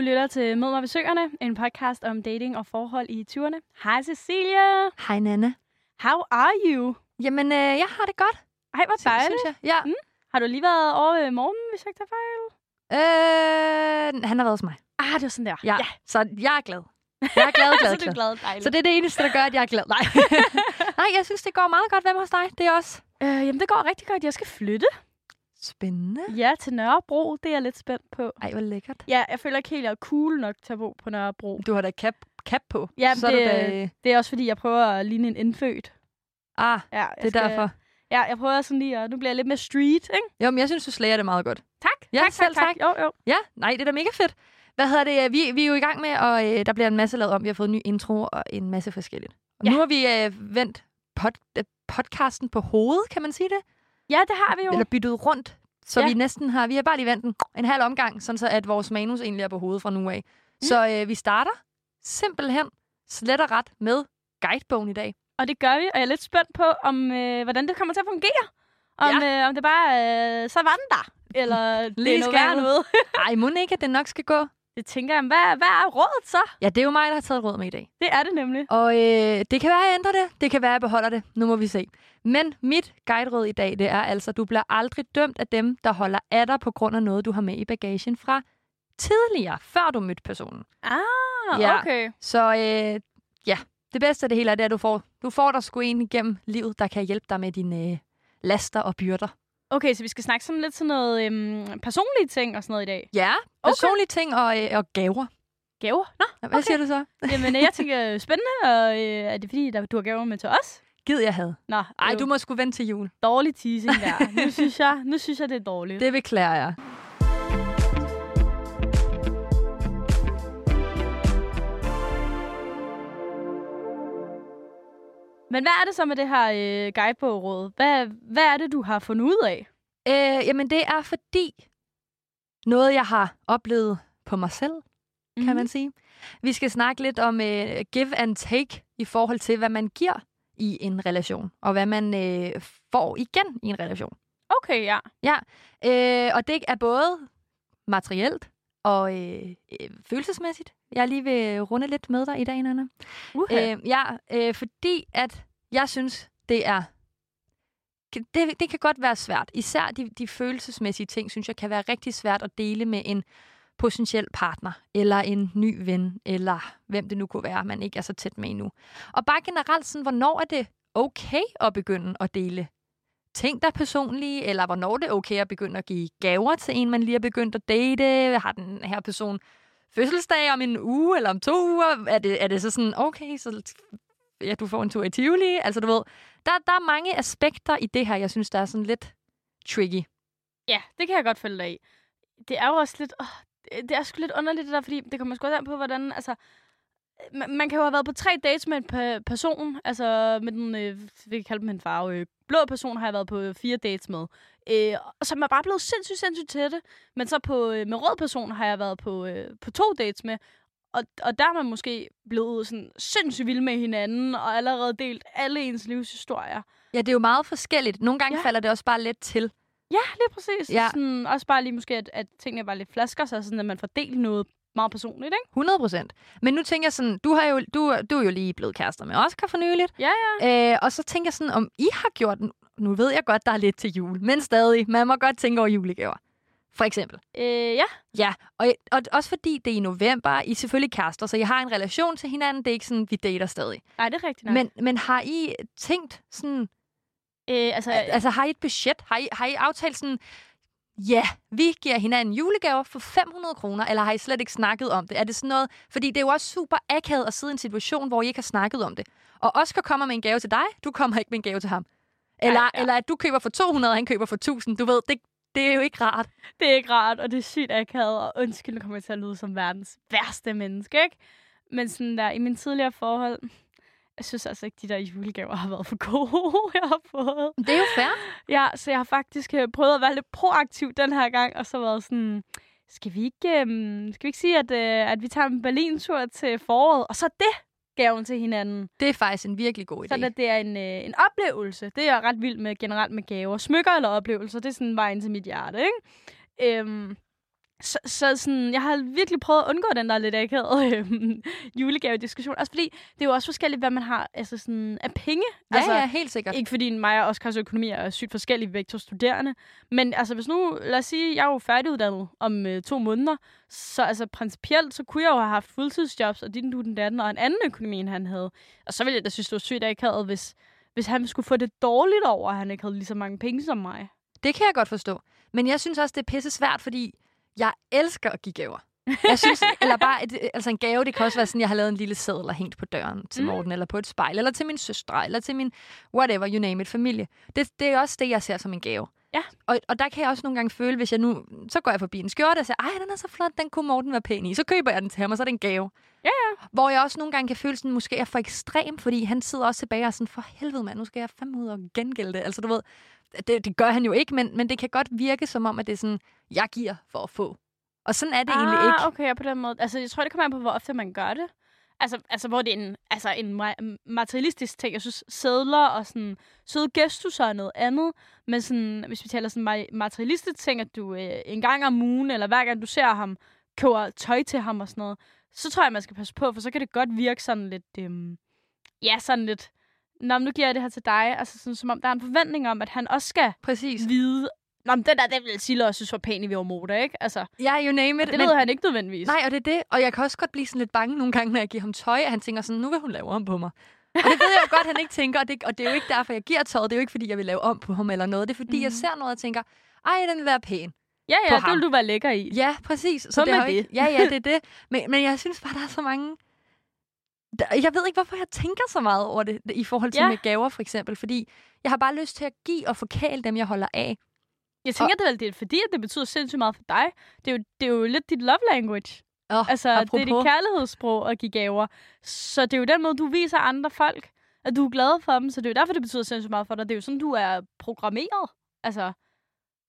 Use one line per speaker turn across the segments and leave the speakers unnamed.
lytter til Mød mig besøgerne, en podcast om dating og forhold i 20'erne. Hej Cecilia.
Hej Nana.
How are you?
Jamen, øh, jeg har det godt,
Ej, hvor dejligt.
synes jeg. Ja.
Mm. Har du lige været over ved morgen, hvis jeg ikke tager fejl?
Øh, han har været hos mig.
Ah, det var sådan der.
Ja. ja. Så jeg er glad. Jeg er glad, glad,
så du
glad.
Dejligt.
Så det er det eneste, der gør, at jeg er glad. Nej, Nej jeg synes, det går meget godt. Hvem hos dig? Det er også
Øh, jamen, det går rigtig godt. Jeg skal flytte.
Spændende.
Ja, til Nørrebro. Det er jeg lidt spændt på.
Ej, hvor lækkert.
Ja, jeg føler ikke helt, jeg er cool nok til at bo på Nørrebro.
Du har da cap, cap på.
Ja,
så
det,
er du da...
det er også, fordi jeg prøver at ligne en indfødt.
Ah,
Ja,
det er
skal,
derfor.
Ja, jeg prøver sådan lige at... Nu bliver jeg lidt mere street, ikke?
Jo, men jeg synes, du slager det meget godt.
Tak.
Ja,
tak,
selv
tak, tak. Jo, jo.
Ja, nej, det er da mega fedt. Hvad hedder det? Vi, vi er jo i gang med, og øh, der bliver en masse lavet om. Vi har fået en ny intro og en masse forskelligt. Og
Ja.
nu har vi øh, vendt pod, podcasten på hovedet, kan man sige det?
Ja, det har vi jo.
Eller byttet rundt. Så
Ja.
vi næsten har, vi har bare lige vendt en, en halv omgang, sådan så at vores manus egentlig er på hovedet fra nu af.
Mm.
Så øh, vi starter simpelthen slet og ret med guidebogen i dag.
Og det gør vi, og jeg er lidt spændt på, om øh, hvordan det kommer til at fungere. Om, øh, om det bare øh, så var den der. Eller det
Lige
er noget noget.
Ej, må ikke, at det nok skal gå?
Det tænker jeg, hvad, hvad er rådet så?
Ja, det er jo mig, der har taget råd med i dag.
Det er det nemlig.
Og øh, det kan være, at jeg ændrer det. Det kan være, at jeg beholder det. Nu må vi se. Men mit guideråd i dag, det er altså, at du bliver aldrig dømt af dem, der holder af dig på grund af noget, du har med i bagagen fra tidligere, før du mødte personen.
Ah,
Ja.
okay.
Så øh, ja, det bedste af det hele er, det, at du får, du får der sgu en igennem livet, der kan hjælpe dig med dine øh, laster og byrder.
Okay, så vi skal snakke sådan lidt sådan noget øhm, personlige ting og sådan noget i dag.
Ja, personlige ting og, øh, og gaver.
Gaver? Nå,
Hvad okay. siger du så?
jamen øh, jeg tænker spændende, og øh, er det fordi, der, du har gaver med til os?
Gid jeg havde.
Nå,
Ej, du må sgu vente til jul.
dårlig teasing der. nu, synes jeg, nu synes jeg, det er dårligt.
Det beklager jeg.
Men hvad er det så med det her øh, guidebogråd? Hvad, hvad er det, du har fundet ud af?
Øh, jamen, det er fordi noget, jeg har oplevet på mig selv, mm-hmm. kan man sige. Vi skal snakke lidt om øh, give and take i forhold til, hvad man giver i en relation, og hvad man øh, får igen i en relation.
Okay, ja.
Ja, øh, og det er både materielt og øh, øh, følelsesmæssigt. Jeg lige vil runde lidt med dig i dag, Nana.
Okay.
Øh, ja, øh, fordi at jeg synes, det er... Det, det kan godt være svært. Især de, de følelsesmæssige ting, synes jeg, kan være rigtig svært at dele med en potentiel partner, eller en ny ven, eller hvem det nu kunne være, man ikke er så tæt med endnu. Og bare generelt sådan, hvornår er det okay at begynde at dele ting, der er personlige, eller hvornår det er okay at begynde at give gaver til en, man lige har begyndt at date. Har den her person fødselsdag om en uge, eller om to uger? Er det, er det så sådan, okay, så ja, du får en tur i Tivoli? Altså, du ved, der, der er mange aspekter i det her, jeg synes, der er sådan lidt tricky.
Ja, det kan jeg godt følge dig i. Det er jo også lidt... Åh, det- er sgu lidt underligt, det der, fordi det kommer sgu også an på, hvordan... Altså, man, man kan jo have været på tre dates med en pe- person. Altså, med den... Øh, vi kan kalde dem en farve. Øh, blå person har jeg været på øh, fire dates med. Øh, og så er bare blevet sindssygt, sindssygt tætte. Men så på, øh, med rød person har jeg været på, øh, på to dates med. Og, og der er man måske blevet sådan sindssygt vild med hinanden, og allerede delt alle ens livshistorier.
Ja, det er jo meget forskelligt. Nogle gange
Ja.
falder det også bare let til.
Ja, lige præcis.
Ja.
Sådan, også bare lige måske, at, at tingene bare lidt flasker sig, sådan at man får delt noget meget personligt, ikke?
100 procent. Men nu tænker jeg sådan, du, har jo, du, du er jo lige blevet kærester med Oscar for nyligt.
Ja, ja.
Øh, og så tænker jeg sådan, om I har gjort... Nu ved jeg godt, der er lidt til jul, men stadig, man må godt tænke over julegaver. For eksempel.
Øh, ja.
Ja, og, og også fordi det er i november, I er selvfølgelig kærester, så I har en relation til hinanden. Det er ikke sådan, vi dater stadig.
Nej, det er rigtigt nok.
Men, men har I tænkt sådan...
øh, altså,
Al- Altså, har I et budget? Har I, har I aftalt sådan... Ja, vi giver hinanden julegaver for 500 kroner, eller har I slet ikke snakket om det? Er det sådan noget... Fordi det er jo også super akavet at sidde i en situation, hvor I ikke har snakket om det. Og Oscar kommer med en gave til dig, du kommer ikke med en gave til ham. Eller,
Ej, ja.
eller at du køber for 200, og han køber for 1000. Du ved, det, det er jo ikke rart.
det er ikke rart, og det er sygt akavet, og undskyld, kommer jeg til at lyde som verdens værste menneske, ikke? Men sådan der, i min tidligere forhold, jeg synes altså ikke, de der julegaver har været for gode, jeg har fået.
Det er jo fair.
Ja, så jeg har faktisk øh, prøvet at være lidt proaktiv den her gang, og så været sådan, skal vi ikke, øhm, skal vi ikke sige, at, øh, at vi tager en Berlin-tur til foråret, og så det gaven til hinanden.
Det er faktisk en virkelig god idé.
Sådan at det er en, øh, en oplevelse. Det er jeg ret vild med generelt med gaver. Smykker eller oplevelser, det er sådan vejen til mit hjerte, ikke? Øhm, så, så sådan, jeg har virkelig prøvet at undgå den der lidt akavede øh, julegave-diskussion. Også fordi det er jo også forskelligt, hvad man har altså sådan, af penge.
Ja,
altså,
ja, helt sikkert.
Ikke fordi mig og Oscars økonomi er sygt forskellige, begge to studerende. Men altså, hvis nu, lad os sige, jeg er jo færdiguddannet om øh, to måneder, så altså principielt, så kunne jeg jo have haft fuldtidsjobs, og din du den datten, og en anden økonomi, end han havde. Og så ville jeg da synes, det var sygt akavet, hvis, hvis han skulle få det dårligt over, at han ikke havde lige så mange penge som mig.
Det kan jeg godt forstå. Men jeg synes også, det er pisse svært, fordi jeg elsker at give gaver. Jeg synes, eller bare, et, altså en gave, det kan også være sådan, jeg har lavet en lille seddel og hængt på døren til
Mm.
Morten, eller på et spejl, eller til min søstre, eller til min whatever, you name it, familie. Det, det er også det, jeg ser som en gave.
Ja.
Og, og der kan jeg også nogle gange føle, hvis jeg nu, så går jeg forbi en skjorte og siger, ej, den er så flot, den kunne Morten være pæn i. Så køber jeg den til ham, og så er det en gave.
Ja, ja.
Hvor jeg også nogle gange kan føle sådan, måske er for ekstrem, fordi han sidder også tilbage og er sådan, for helvede mand, nu skal jeg fandme ud og gengælde det. Altså du ved, det, det gør han jo ikke, men, men det kan godt virke som om, at det er sådan, jeg giver for at få. Og sådan er det ah, egentlig ikke.
okay, på den måde. Altså, jeg tror, det kommer an på, hvor ofte man gør det. Altså, altså hvor det er en, altså en ma- materialistisk ting. Jeg synes, sædler og sådan søde gestusser er noget andet. Men sådan, hvis vi taler sådan ma- materialistisk ting, at du øh, en gang om ugen, eller hver gang du ser ham, køber tøj til ham og sådan noget, så tror jeg, man skal passe på, for så kan det godt virke sådan lidt, øhm, ja, sådan lidt, Nå, men nu giver jeg det her til dig. Altså sådan, som om der er en forventning om, at han også skal
Præcis.
vide, Nå, men den der, den ville Silla også synes var pæn i vi var motor, ikke? Altså,
Ja, you name it.
det ved han ikke nødvendigvis.
Nej, og det er det. Og jeg kan også godt blive sådan lidt bange nogle gange, når jeg giver ham tøj, at han tænker sådan, nu vil hun lave om på mig. Og det ved jeg godt, han ikke tænker, og det, og det er jo ikke derfor, jeg giver tøjet. Det er jo ikke, fordi jeg vil lave om på ham eller noget. Det er, fordi mm. jeg
Mhm.
ser noget og tænker, ej, den vil være pæn.
Ja, ja, det vil du være lækker i.
Ja, præcis.
Så
det
med
har jo ikke, Ja, ja, det er det. Men, men jeg synes bare, der er så mange... Der, jeg ved ikke, hvorfor jeg tænker så meget over det, i forhold til
Ja.
med gaver, for eksempel. Fordi jeg har bare lyst til at give og forkæle dem, jeg holder af.
Jeg tænker, det er vel det er fordi, at det betyder sindssygt meget for dig. Det er jo, det er jo lidt dit love language.
Oh,
Altså, det er dit kærlighedssprog at give gaver. Så det er jo den måde, du viser andre folk, at du er glad for dem. Så det er jo derfor, det betyder sindssygt meget for dig. Det er jo sådan, du er programmeret. Altså,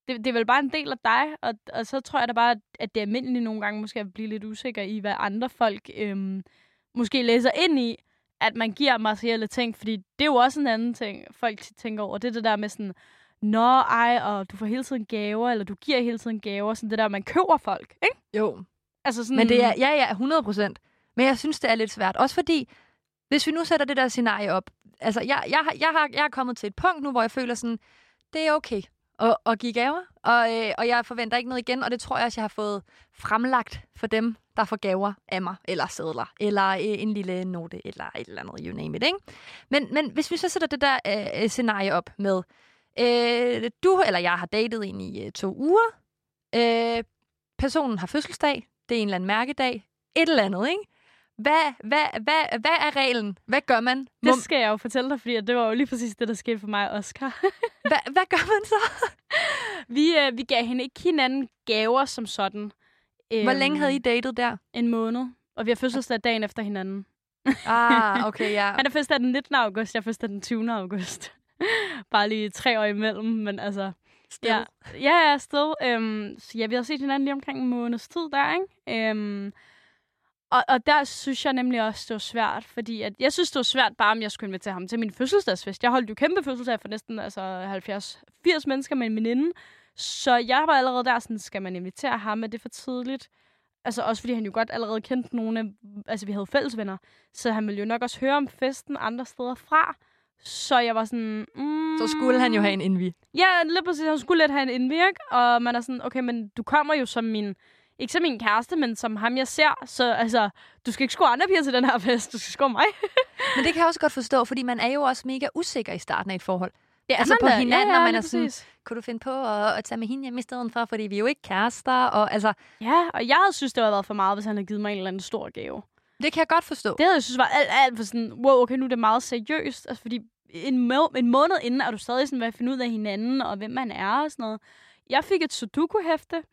det, det er vel bare en del af dig. Og, og så tror jeg da bare, at det er almindeligt nogle gange måske at blive lidt usikker i, hvad andre folk øhm, måske læser ind i, at man giver materielle ting. Fordi det er jo også en anden ting, folk tænker over. Det er det der med sådan, Nå, ej, og du får hele tiden gaver, eller du giver hele tiden gaver. Sådan det der, man køber folk, ikke?
Jo,
Altså sådan,
Men det er, ja, ja, 100 procent. Men jeg synes, det er lidt svært. Også fordi, hvis vi nu sætter det der scenarie op. Altså, jeg, jeg, har- jeg, har, jeg er kommet til et punkt nu, hvor jeg føler sådan, det er okay at, at give gaver. Og, øh, og jeg forventer ikke noget igen, og det tror jeg også, jeg har fået fremlagt for dem, der får gaver af mig, eller sædler, eller øh, en lille note, eller et eller andet, you name it, ikke? Men, men hvis vi så sætter det der øh, scenarie op med, øh, du eller jeg har datet en i øh, to uger, øh, personen har fødselsdag, det er en eller anden mærkedag, et eller andet, ikke? Hvad, hvad, hvad, hvad er reglen? Hvad gør man? Må,
Det skal jeg jo fortælle dig, fordi det var jo lige præcis det, der skete for mig og Oscar.
hvad, hvad gør man så?
vi, øh, vi gav hende ikke hinanden gaver som sådan.
Hvor længe
Øhm,
havde I datet der?
En måned. Og vi har fødselsdag dagen efter hinanden.
Ah, okay, ja.
Han er fødselsdag den 19. august, jeg er fødselsdag den 20. august. Bare lige tre år imellem, men altså...
Still.
Ja, ja, ja, still. Øhm, så ja, vi har set hinanden lige omkring en måneds tid der, ikke? Øhm, og, og der synes jeg nemlig også, det var svært, fordi at, jeg synes, det var svært bare, om jeg skulle invitere ham til min fødselsdagsfest. Jeg holdt jo kæmpe fødselsdag for næsten altså 70-80 mennesker med en veninde. Så jeg var allerede der sådan, skal man invitere ham? Er det for tidligt? Altså også fordi han jo godt allerede kendte nogle af, altså vi havde fælles venner, så han ville jo nok også høre om festen andre steder fra. Så jeg var sådan, mm,
Så skulle han jo have en envy.
Ja, lige præcis. Han skulle lidt have en indvirk, og man er sådan, okay, men du kommer jo som min, ikke som min kæreste, men som ham, jeg ser. Så altså, du skal ikke score andre piger til den her fest, du skal score mig.
Men det kan jeg også godt forstå, fordi man er jo også mega usikker i starten af et forhold.
Ja,
Altså på hinanden, når man
lige
er sådan-
præcis.
Kunne du finde på at, at tage med hende hjem i stedet for, fordi vi er jo ikke kærester, og altså,
Ja, og jeg havde synes, det havde været for meget, hvis han havde givet mig en eller anden stor gave.
det kan jeg godt forstå.
Det havde jeg synes var alt, alt for sådan, wow, okay, nu er det meget seriøst. Altså, fordi en, må- en måned inden er du stadig sådan ved at finde ud af hinanden, og hvem man er og sådan noget. Jeg fik et sudoku-hæfte,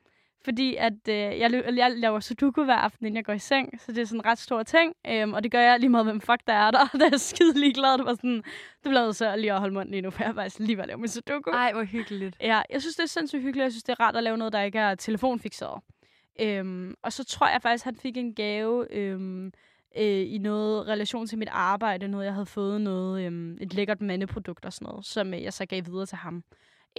fordi at, øh, jeg, lø- jeg laver sudoku hver aften, inden jeg går i seng, så det er sådan en ret stor ting, øhm, og det gør jeg lige meget, hvem fuck der er der, og der er skide ligeglad. Det var sådan, det blev nødt til lige at holde munden lige nu, for jeg er faktisk lige ved at lave min sudoku.
Ej, hvor hyggeligt.
Ja, jeg synes, det er sindssygt hyggeligt. Jeg synes, det er rart at lave noget, der ikke er telefonfixeret. Øhm, og så tror jeg faktisk, han fik en gave øhm, øh, i noget relation til mit arbejde. Noget, jeg havde fået noget, øhm, et lækkert mandeprodukt og sådan noget, som øh, jeg så gav videre til ham.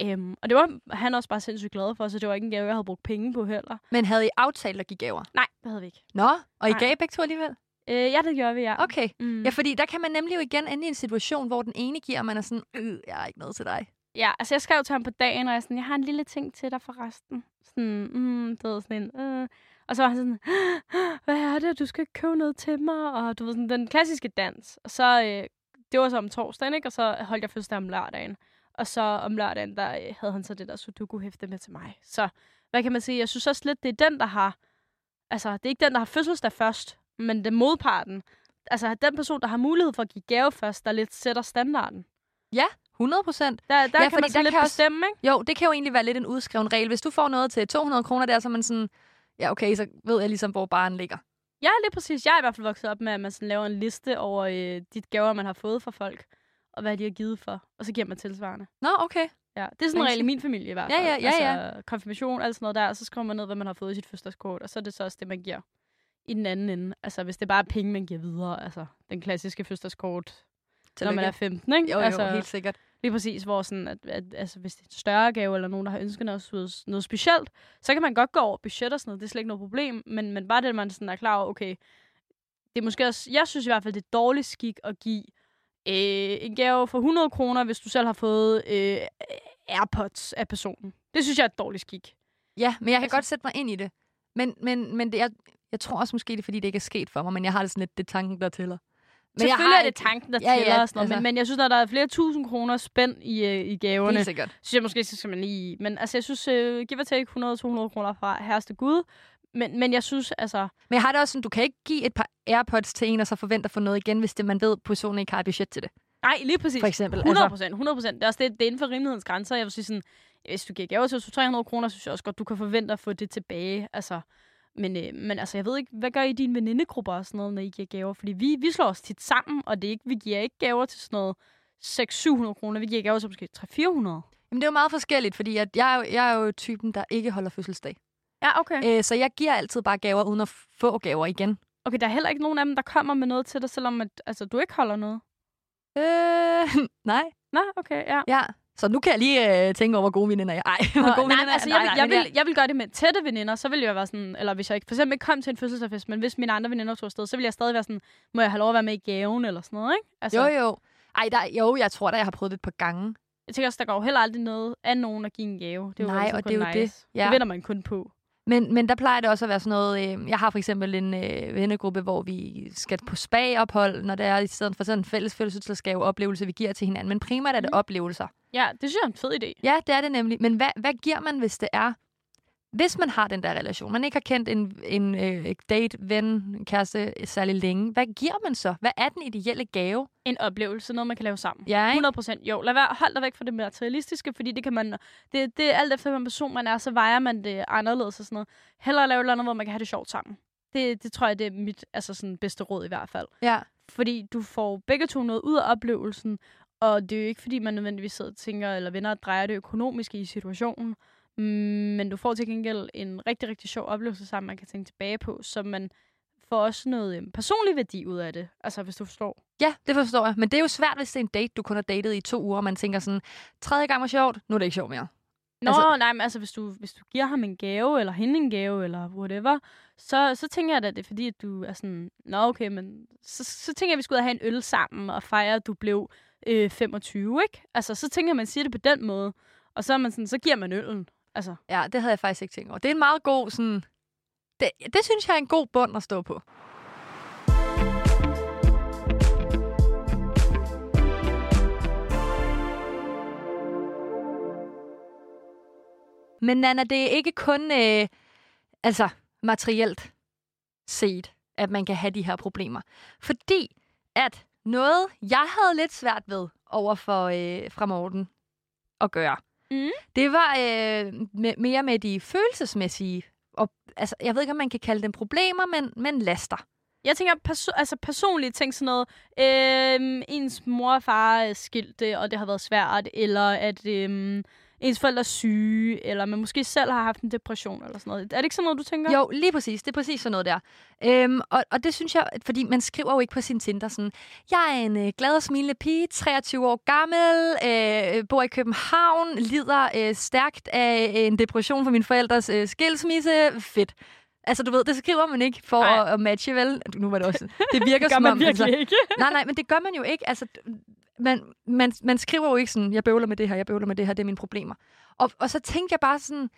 Øhm, og det var han også bare sindssygt glad for, så det var ikke en gave, jeg havde brugt penge på heller.
Men havde I aftalt at give gaver?
Nej, det havde vi ikke.
Nå, og I
Nej.
gav begge to alligevel?
Øh, ja, det gjorde vi, ja.
Okay.
Mm.
Ja, fordi der kan man nemlig jo igen ende i en situation, hvor den ene giver, og man er sådan, øh, jeg har ikke noget til dig.
Ja, altså jeg skrev til ham på dagen, og jeg, sådan, jeg har en lille ting til dig forresten. Sådan, mm, du ved, sådan en, øh. Og så var han sådan, hvad er det, du skal købe noget til mig? Og du ved, sådan den klassiske dans. Og så, øh, det var så om torsdagen, ikke? Og så holdt jeg fødselsdag om lørdagen. Og så om lørdagen, der øh, havde han så det der Sudoku-hæfte med til mig. Så hvad kan man sige? Jeg synes også lidt, det er den, der har... Altså, det er ikke den, der har fødselsdag først, men er modparten. Altså, den person, der har mulighed for at give gave først, der lidt sætter standarden.
100 procent.
Der, der
Ja,
ja, kan man så
der
lidt
kan også-
bestemme, ikke?
Jo, det kan jo egentlig være lidt en udskreven regel. Hvis du får noget til 200 kroner der, så er man sådan, ja okay, så ved jeg ligesom, hvor baren ligger.
Ja, lige præcis. Jeg er i hvert fald vokset op med, at man sådan laver en liste over øh, de gaver, man har fået fra folk, og hvad de har givet for, og så giver man tilsvarende.
Nå, okay.
Ja, det er sådan en regel i min familie i hvert
Ja,
fald.
ja, ja,
altså, konfirmation, alt sådan noget der, og så skriver man ned, hvad man har fået i sit fødselsdagskort, og så er det så også det, man giver i den anden ende. Altså, hvis det bare er penge, man giver videre, altså den klassiske fødselsdagskort, når man er 15, ikke?
Jo, jo,
altså,
helt sikkert.
Lige præcis, hvor sådan, at, at, altså, hvis det er en større gave, eller nogen, der har ønsket noget, noget specielt, så kan man godt gå over budget og sådan noget. Det er slet ikke noget problem. Men, men bare det, at man sådan er klar over, okay, det er måske også, jeg synes i hvert fald, det er dårligt skik at give øh, en gave for 100 kroner, hvis du selv har fået øh, AirPods af personen. Det synes jeg er et dårligt skik.
Ja, men jeg kan
Altså-
godt sætte mig ind i det. Men, men, men det, jeg, jeg tror også måske, det er, fordi det ikke er sket for mig, men jeg har det sådan lidt, det tanken, der tæller.
Men
jeg
Selvfølgelig
har
er det tanken, der
Ja, ja,
tæller og sådan noget,
altså-
men, men jeg synes, når der er flere tusind kroner spænd i, øh, i gaverne,
Helt sikkert.
synes jeg måske, så skal man lige... Men altså, jeg synes, uh, give or take 100-200 kroner fra herreste Gud. Men, men jeg synes, altså...
Men jeg har det også sådan, du kan ikke give et par AirPods til en, og så forvente at få noget igen, hvis det, man ved, personen ikke har et budget til det.
Nej, lige præcis.
For eksempel.
100 procent, 100 procent. Det er også det, det er inden for rimelighedens grænser. Jeg vil sige sådan, hvis du giver gaver til 300 kroner, synes jeg også godt, du kan forvente at få det tilbage. Altså, men, øh, men altså, jeg ved ikke, hvad gør I dine venindegrupper og sådan noget, når I giver gaver? Fordi vi, vi slår os tit sammen, og det er ikke, vi giver ikke gaver til sådan noget 600-700 kroner. Vi giver gaver til måske 300-400.
Jamen, det er jo meget forskelligt, fordi at jeg, er jo, jeg er jo typen, der ikke holder fødselsdag.
Ja, okay.
Øh, så jeg giver altid bare gaver, uden at få gaver igen.
Okay, der er heller ikke nogen af dem, der kommer med noget til dig, selvom at, altså, du ikke holder noget.
Øh, nej.
Nå, okay, ja.
Ja. Så nu kan jeg lige øh, tænke over, hvor gode veninder jeg er. Ej, hvor
Nå,
gode
nej,
veninder
altså,
jeg
vil, jeg, vil, jeg vil gøre det med tætte veninder, så vil jeg være sådan, eller hvis jeg ikke, for eksempel ikke kom til en fødselsdagsfest, men hvis mine andre veninder tog afsted, så vil jeg stadig være sådan, må jeg have lov at være med i gaven, eller sådan noget, ikke? Altså,
Jo, jo. Ej, der, jo, jeg tror da, jeg har prøvet det et par gange.
Jeg tænker også, der går jo heller aldrig noget af nogen at give en gave. Det er jo
Nej, og det er jo det.
nice.
Ja.
Det vinder man kun på.
Men, men der plejer det også at være sådan noget... Øh, jeg har for eksempel en øh, vennegruppe, hvor vi skal på spa-ophold, når det er i stedet for sådan en fælles fødselsdagsgave oplevelse, vi giver til hinanden. Men primært er det
Mhm.
oplevelser.
Ja, det synes jeg er en fed idé.
Ja, det er det nemlig. Men hvad, hvad giver man, hvis det er... Hvis man har den der relation, man ikke har kendt en, en øh, date, ven, kæreste særlig længe, hvad giver man så? Hvad er den ideelle gave?
En oplevelse, noget man kan lave sammen.
Ja, ikke?
100 procent. Jo, lad være, hold dig væk fra det materialistiske, fordi det kan man... Det, det er alt efter, hvilken person man er, så vejer man det anderledes og sådan noget. Hellere lave et eller andet, hvor man kan have det sjovt sammen. Det, det tror jeg, det er mit altså sådan, bedste råd i hvert fald.
Ja.
Fordi du får begge to noget ud af oplevelsen, og det er jo ikke, fordi man nødvendigvis sidder og tænker, eller vender og drejer det økonomiske i situationen, men du får til gengæld en rigtig, rigtig sjov oplevelse sammen, man kan tænke tilbage på, så man får også noget øhm, personlig værdi ud af det, altså hvis du forstår.
Ja, det forstår jeg. Men det er jo svært, hvis det er en date, du kun har datet i to uger, og man tænker sådan, tredje gang var sjovt, nu er det ikke sjovt mere.
Nå,
Altså-
nej, men altså hvis du, hvis du giver ham en gave, eller hende en gave, eller whatever, så, så tænker jeg da, det er fordi, at du er sådan, nå okay, men så, så tænker jeg, at vi skulle ud og have en øl sammen, og fejre, at du blev øh, 25, ikke? Altså, så tænker man siger det på den måde, og så, er man sådan, så giver man øllen. Altså,
Ja, det havde jeg faktisk ikke tænkt over. Det er en meget god sådan... Det, det synes jeg er en god bund at stå på. Men Nana, det er ikke kun øh, altså materielt set, at man kan have de her problemer. Fordi at noget, jeg havde lidt svært ved over for øh, fra Morten at gøre,
Mm.
det var øh, med, mere med de følelsesmæssige, og, altså, jeg ved ikke, om man kan kalde dem problemer, men, men laster.
Jeg tænker perso- altså personlige ting, sådan noget, øhm, ens mor og far er skilte, og det har været svært, eller at øhm, ens forældre er syge, eller man måske selv har haft en depression eller sådan noget. Er det ikke sådan noget, du tænker?
Jo, lige præcis. Det er præcis sådan noget der. Øhm, og, og det synes jeg, fordi man skriver jo ikke på sin Tinder sådan, jeg er en øh, glad og smilende pige, 23 år gammel, øh, bor i København, lider øh, stærkt af en depression for min forældres øh, skilsmisse. Fedt. Altså, du ved, det skriver man ikke for at, at matche, vel? Nu var det også... Det virker
det gør
som
man
om...
virkelig
altså,
ikke.
nej, nej, men det gør man jo ikke. Altså, man, man, man skriver jo ikke sådan, jeg bøvler med det her, jeg bøvler med det her, det er mine problemer. Og, og så tænkte jeg bare sådan,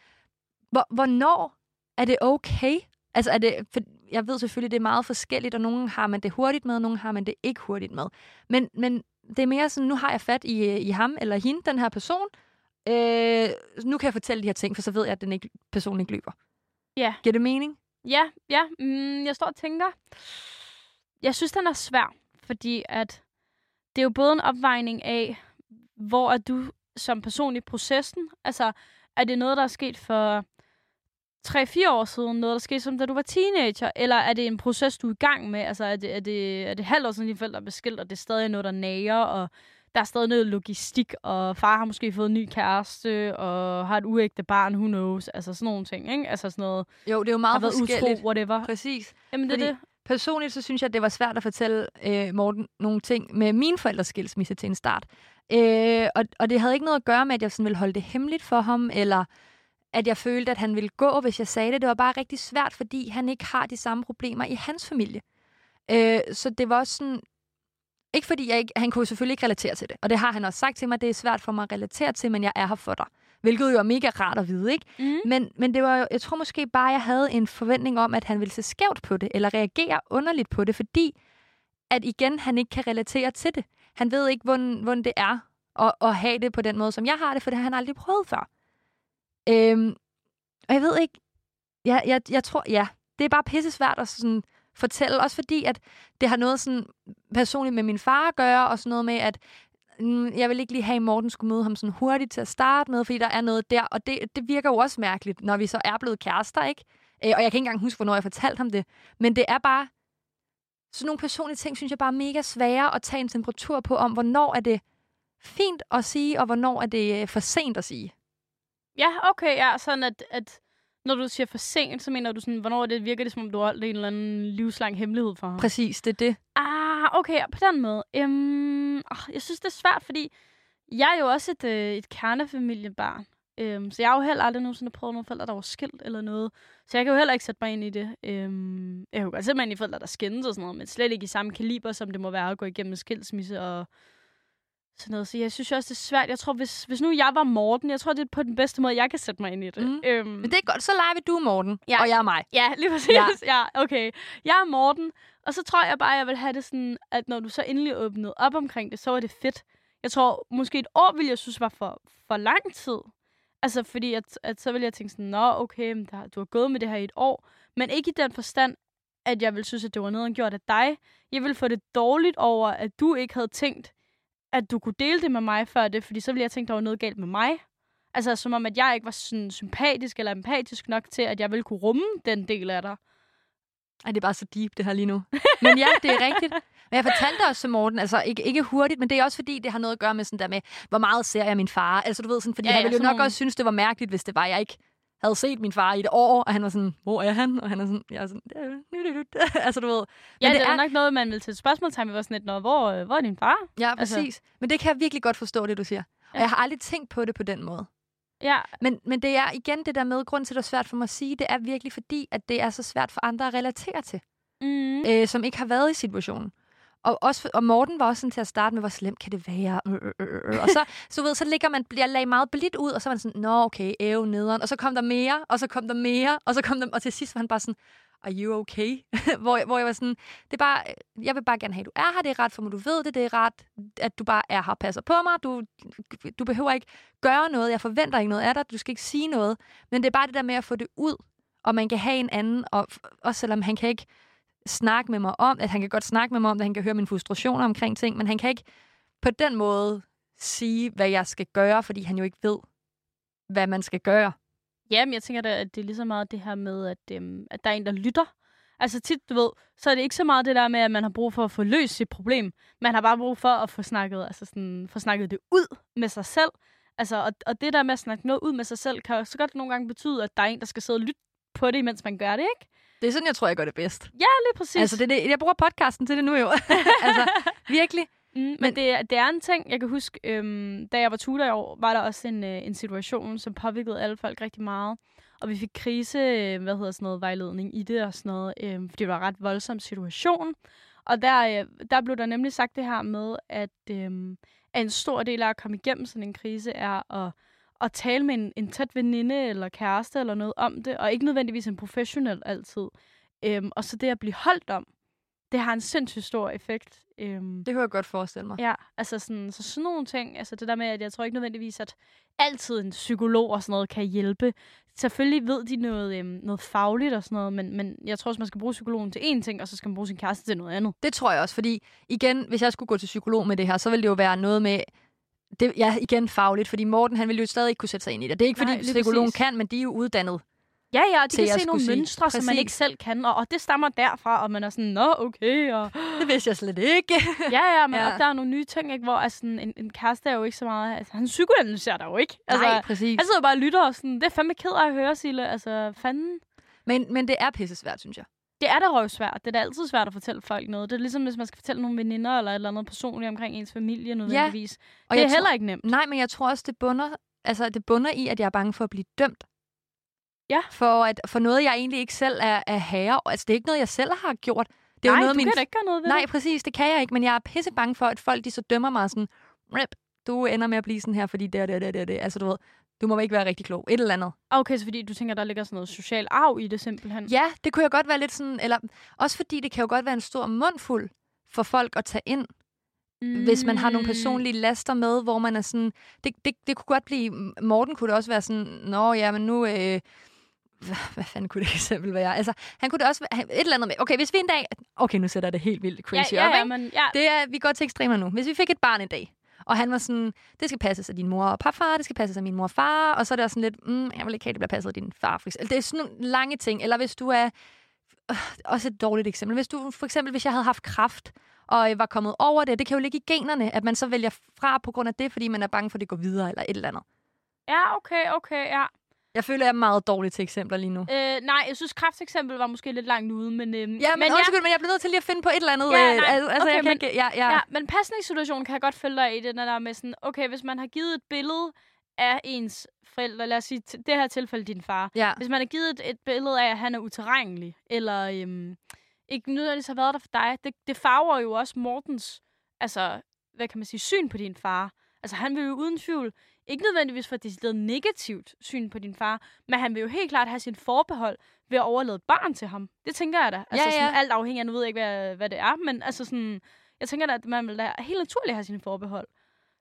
hvor, hvornår er det okay? Altså, er det, for jeg ved selvfølgelig, det er meget forskelligt, og nogen har man det hurtigt med, og nogen har man det ikke hurtigt med. Men, men det er mere sådan, nu har jeg fat i, i ham eller hende, den her person. Øh, nu kan jeg fortælle de her ting, for så ved jeg, at den ikke, personen ikke løber.
Ja.
Giver det mening?
Ja, ja. Mm, jeg står og tænker. Jeg synes, den er svær, fordi at det er jo både en opvejning af, hvor er du som person i processen? Altså, er det noget, der er sket for 3-4 år siden, noget, der skete som da du var teenager, eller er det en proces, du er i gang med? Altså, er det, er det, er det halvt år siden, dine forældre er beskilt, og det er stadig noget, der nager, og der er stadig noget logistik, og far har måske fået en ny kæreste, og har et uægte barn, who knows, altså sådan nogle ting, ikke? Altså sådan noget,
Jo, det er jo
har
meget
været
forskelligt.
utro, whatever.
Præcis.
Jamen, det er
Fordi-
det.
Personligt så synes jeg, at det var svært at fortælle øh, Morten nogle ting med min forældres skilsmisse til en start. Øh, og, og det havde ikke noget at gøre med, at jeg sådan ville holde det hemmeligt for ham, eller at jeg følte, at han ville gå, hvis jeg sagde det. Det var bare rigtig svært, fordi han ikke har de samme problemer i hans familie. Øh, så det var også sådan... Ikke fordi jeg ikke... Han kunne selvfølgelig ikke relatere til det. Og det har han også sagt til mig, det er svært for mig at relatere til, men jeg er her for dig. Hvilket jo er mega rart at vide, ikke?
Mm.
Men, men det var jo, jeg tror måske bare, jeg havde en forventning om, at han ville se skævt på det, eller reagere underligt på det, fordi at igen, han ikke kan relatere til det. Han ved ikke, hvordan, hvordan det er at, at have det på den måde, som jeg har det, for det har han aldrig prøvet før. Øhm, og jeg ved ikke, jeg, jeg, jeg tror, ja, det er bare pisse svært at sådan fortælle, også fordi, at det har noget sådan personligt med min far at gøre, og sådan noget med, at jeg vil ikke lige have, at Morten skulle møde ham sådan hurtigt til at starte med, fordi der er noget der, og det, det virker jo også mærkeligt, når vi så er blevet kærester, ikke? Øh, og jeg kan ikke engang huske, hvornår jeg fortalte ham det, men det er bare, sådan nogle personlige ting, synes jeg bare er mega svære at tage en temperatur på, om hvornår er det fint at sige, og hvornår er det øh, for sent at sige.
Ja, okay, ja, sådan at, at når du siger for sent, så mener du sådan, hvornår det virker det, som om du har en eller anden livslang hemmelighed for ham?
Præcis, det er det.
Ah, Ah, okay, på den måde. Øhm, oh, jeg synes, det er svært, fordi jeg er jo også et, øh, et kernefamiliebarn. Øhm, så jeg har jo heller aldrig nogensinde prøvet nogle forældre, der var skilt eller noget. Så jeg kan jo heller ikke sætte mig ind i det. Øhm, jeg kan jo godt sætte mig ind i forældre, der skændes og sådan noget, men slet ikke i samme kaliber, som det må være at gå igennem skilsmisse og sådan noget. Så jeg synes også, det er svært. Jeg tror, hvis, hvis nu jeg var Morten, jeg tror, det er på den bedste måde, jeg kan sætte mig ind i det.
Mhm.
Øhm,
Men det er godt, så leger vi du, Morten,
Ja.
og jeg er mig.
Ja, lige præcis.
Ja.
Ja. ja, okay. Jeg er Morten, og så tror jeg bare, jeg vil have det sådan, at når du så endelig åbnede op omkring det, så var det fedt. Jeg tror, måske et år ville jeg synes var for, for lang tid. Altså, fordi at, at så ville jeg tænke sådan, nå, okay, men der, du har gået med det her i et år. Men ikke i den forstand, at jeg ville synes, at det var noget, gjort af dig. Jeg ville få det dårligt over, at du ikke havde tænkt, at du kunne dele det med mig før det, fordi så ville jeg tænke, der var noget galt med mig. Altså, som om, at jeg ikke var sådan sympatisk eller empatisk nok til, at jeg ville kunne rumme den del af dig.
Ej, det er bare så deep, det her lige nu. Men ja, det er rigtigt. Men jeg fortalte også Morten, altså ikke, ikke hurtigt, men det er også fordi, det har noget at gøre med sådan der med, hvor meget ser jeg min far. Altså du ved sådan, fordi
Ja,
han ville jo nok
nogle-
også synes, det var mærkeligt, hvis det var, jeg ikke havde set min far i et år, og han var sådan, hvor er han? Og han er sådan, jeg er sådan, altså du ved.
Ja,
Men
det,
det
er
er-
nok noget, man vil til spørgsmålstegn. Vi var sådan lidt, Nå, hvor, øh, hvor er din far?
Ja,
Altså-
præcis. Men det kan jeg virkelig godt forstå, det du siger. Og
Ja.
jeg har aldrig tænkt på det på den måde.
Ja,
Men, men det er igen det der med, grund til, at det er svært for mig at sige, det er virkelig fordi, at det er så svært for andre at relatere til.
mm.
øh, som ikke har været i situationen. Og, også, og Morten var også sådan til at starte med, hvor slemt kan det være? Øh, øh, øh. øh, øh. Og så, så, ved, så ligger man, jeg lagde meget blidt ud, og så var man sådan, nå okay, æv, nederen. Og så kom der mere, og så kom der mere, og så kom der, og til sidst var han bare sådan, are you okay? hvor, hvor jeg var sådan, det er bare, øh, jeg vil bare gerne have, at du er her, det er ret for mig, du ved det, det er ret, at du bare er her og passer på mig, du, du behøver ikke gøre noget, jeg forventer ikke noget af dig, du skal ikke sige noget, men det er bare det der med at få det ud, og man kan have en anden, og også selvom han kan ikke snakke med mig om, at han kan godt snakke med mig om at han kan høre mine frustrationer omkring ting, men han kan ikke på den måde sige, hvad jeg skal gøre, fordi han jo ikke ved, hvad man skal gøre.
Jamen, jeg tænker da, at det er lige så meget det her med, at, øhm, at der er en, der lytter. Altså tit, du ved, så er det ikke så meget det der med, at man har brug for at få løst sit problem. Man har bare brug for at få snakket, altså sådan, få snakket det ud med sig selv. Altså, og, og det der med at snakke noget ud med sig selv, kan så godt nogle gange betyde, at der er en, der skal sidde og lytte på det, mens man gør det, ikke?
Det er sådan, jeg tror, jeg gør det bedst.
Ja, lige præcis.
Altså, det, det, jeg bruger podcasten til det nu jo. altså, virkelig.
Mm, men men det, er- det er en ting, jeg kan huske, øhm, da jeg var tutor i år, var der også en, øh, en situation, som påvirkede alle folk rigtig meget. Og vi fik krise, øh, hvad hedder sådan noget, vejledning i det og sådan noget, øh, fordi det var en ret voldsom situation. Og der, øh, der blev der nemlig sagt det her med, at, øh, at en stor del af at komme igennem sådan en krise er at, at tale med en, en tæt veninde eller kæreste eller noget om det, og ikke nødvendigvis en professionel altid. Øhm, og så det at blive holdt om, det har en sindssygt stor effekt. Øhm,
Det kunne jeg godt forestille mig.
Ja, altså sådan, så sådan nogle ting, altså det der med, at jeg tror ikke nødvendigvis, at altid en psykolog og sådan noget kan hjælpe. Selvfølgelig ved de noget, øhm, noget fagligt og sådan noget, men, men jeg tror også, man skal bruge psykologen til én ting, og så skal man bruge sin kæreste til noget andet.
Det tror jeg også, fordi igen, hvis jeg skulle gå til psykolog med det her, så ville det jo være noget med, det, ja, igen fagligt, fordi Morten, han ville jo stadig ikke kunne sætte sig ind i det. Det er ikke, fordi
Nej,
psykologen
præcis.
kan, men de er jo uddannet.
Ja, ja, og de kan se nogle mønstre, som man ikke selv kan, og, og det stammer derfra, og man er sådan, nå, okay, og
Det vidste jeg slet ikke.
ja, ja, men
Ja.
Og der er nogle nye ting, ikke, hvor altså, sådan, en, en kæreste er jo ikke så meget, altså han psykoanalyserer dig jo ikke. Altså,
Nej, præcis.
han sidder bare og lytter og sådan, det er fandme ked af at høre, Sille, altså fanden.
Men, men det er pisse svært, synes jeg.
Det er da røvsvært. Det er da altid svært at fortælle folk noget. Det er ligesom, hvis man skal fortælle nogle veninder eller et eller andet personligt omkring ens familie nødvendigvis.
Og
det er
jeg
heller ikke nemt.
Nej, men jeg tror også, det bunder, altså, det bunder i, at jeg er bange for at blive dømt.
Ja.
For, at, for noget, jeg egentlig ikke selv er, er herre. Altså, det er ikke noget, jeg selv har gjort. Det er
nej,
jo noget,
du
min...
kan da ikke gøre noget ved
Nej,
det.
præcis, det kan jeg ikke. Men jeg er pisse bange for, at folk de så dømmer mig sådan, rip, du ender med at blive sådan her, fordi det og det og det, det, det. Altså, du ved, du må ikke være rigtig klog. Et eller andet.
Okay, så fordi du tænker, der ligger sådan noget social arv i det simpelthen.
Ja, det kunne jeg godt være lidt sådan, eller også fordi det kan jo godt være en stor mundfuld for folk at tage ind, mm. hvis man har nogle personlige laster med, hvor man er sådan, det, det, det kunne godt blive, Morten kunne det også være sådan, nå ja, men nu, øh, hvad, hvad fanden kunne det eksempel være? Altså, han kunne det også være, et eller andet med, okay, hvis vi en dag, okay, nu sætter jeg det helt vildt
ja,
crazy
ja,
op,
ja, men, ja,
Det er, vi går til ekstremer nu. Hvis vi fik et barn en dag, og han var sådan, det skal passes af din mor og papfar, det skal passes af min mor og far, og så er det også sådan lidt, mm, jeg vil ikke have, det bliver passet af din far. For eksempel. Det er sådan nogle lange ting. Eller hvis du er, øh, også et dårligt eksempel, hvis du for eksempel, hvis jeg havde haft kraft, og øh, var kommet over det, det kan jo ligge i generne, at man så vælger fra på grund af det, fordi man er bange for, at det går videre, eller et eller andet.
ja, okay, okay, ja.
Jeg føler, jeg er meget dårlig til eksempler lige nu.
Øh, nej, jeg synes, krafteksempel var måske lidt langt ude, men... Øhm,
Ja, men, men undskyld, men jeg bliver nødt til lige at finde på et eller andet.
Ja,
øh,
nej,
altså,
okay,
jeg kan
men-
ikke, ja, ja.
Ja, men pasningssituationen kan jeg godt følge dig i det, når der er med sådan, okay, hvis man har givet et billede af ens forældre, lad os sige, det her tilfælde din far.
ja.
Hvis man har givet et, et billede af, at han er uterrenelig, eller øhm, ikke nødvendigvis har været der for dig, det, det farver jo også Mortens, altså, hvad kan man sige, syn på din far. Altså, han vil jo uden tvivl, ikke nødvendigvis for et decideret negativt syn på din far, men han vil jo helt klart have sin forbehold ved at overlade barn til ham. Det tænker jeg da. Altså,
Ja,
Sådan,
ja.
alt afhængig af, nu ved jeg ikke, hvad, hvad det er, men altså sådan, jeg tænker da, at man vil da helt naturligt have sine forbehold.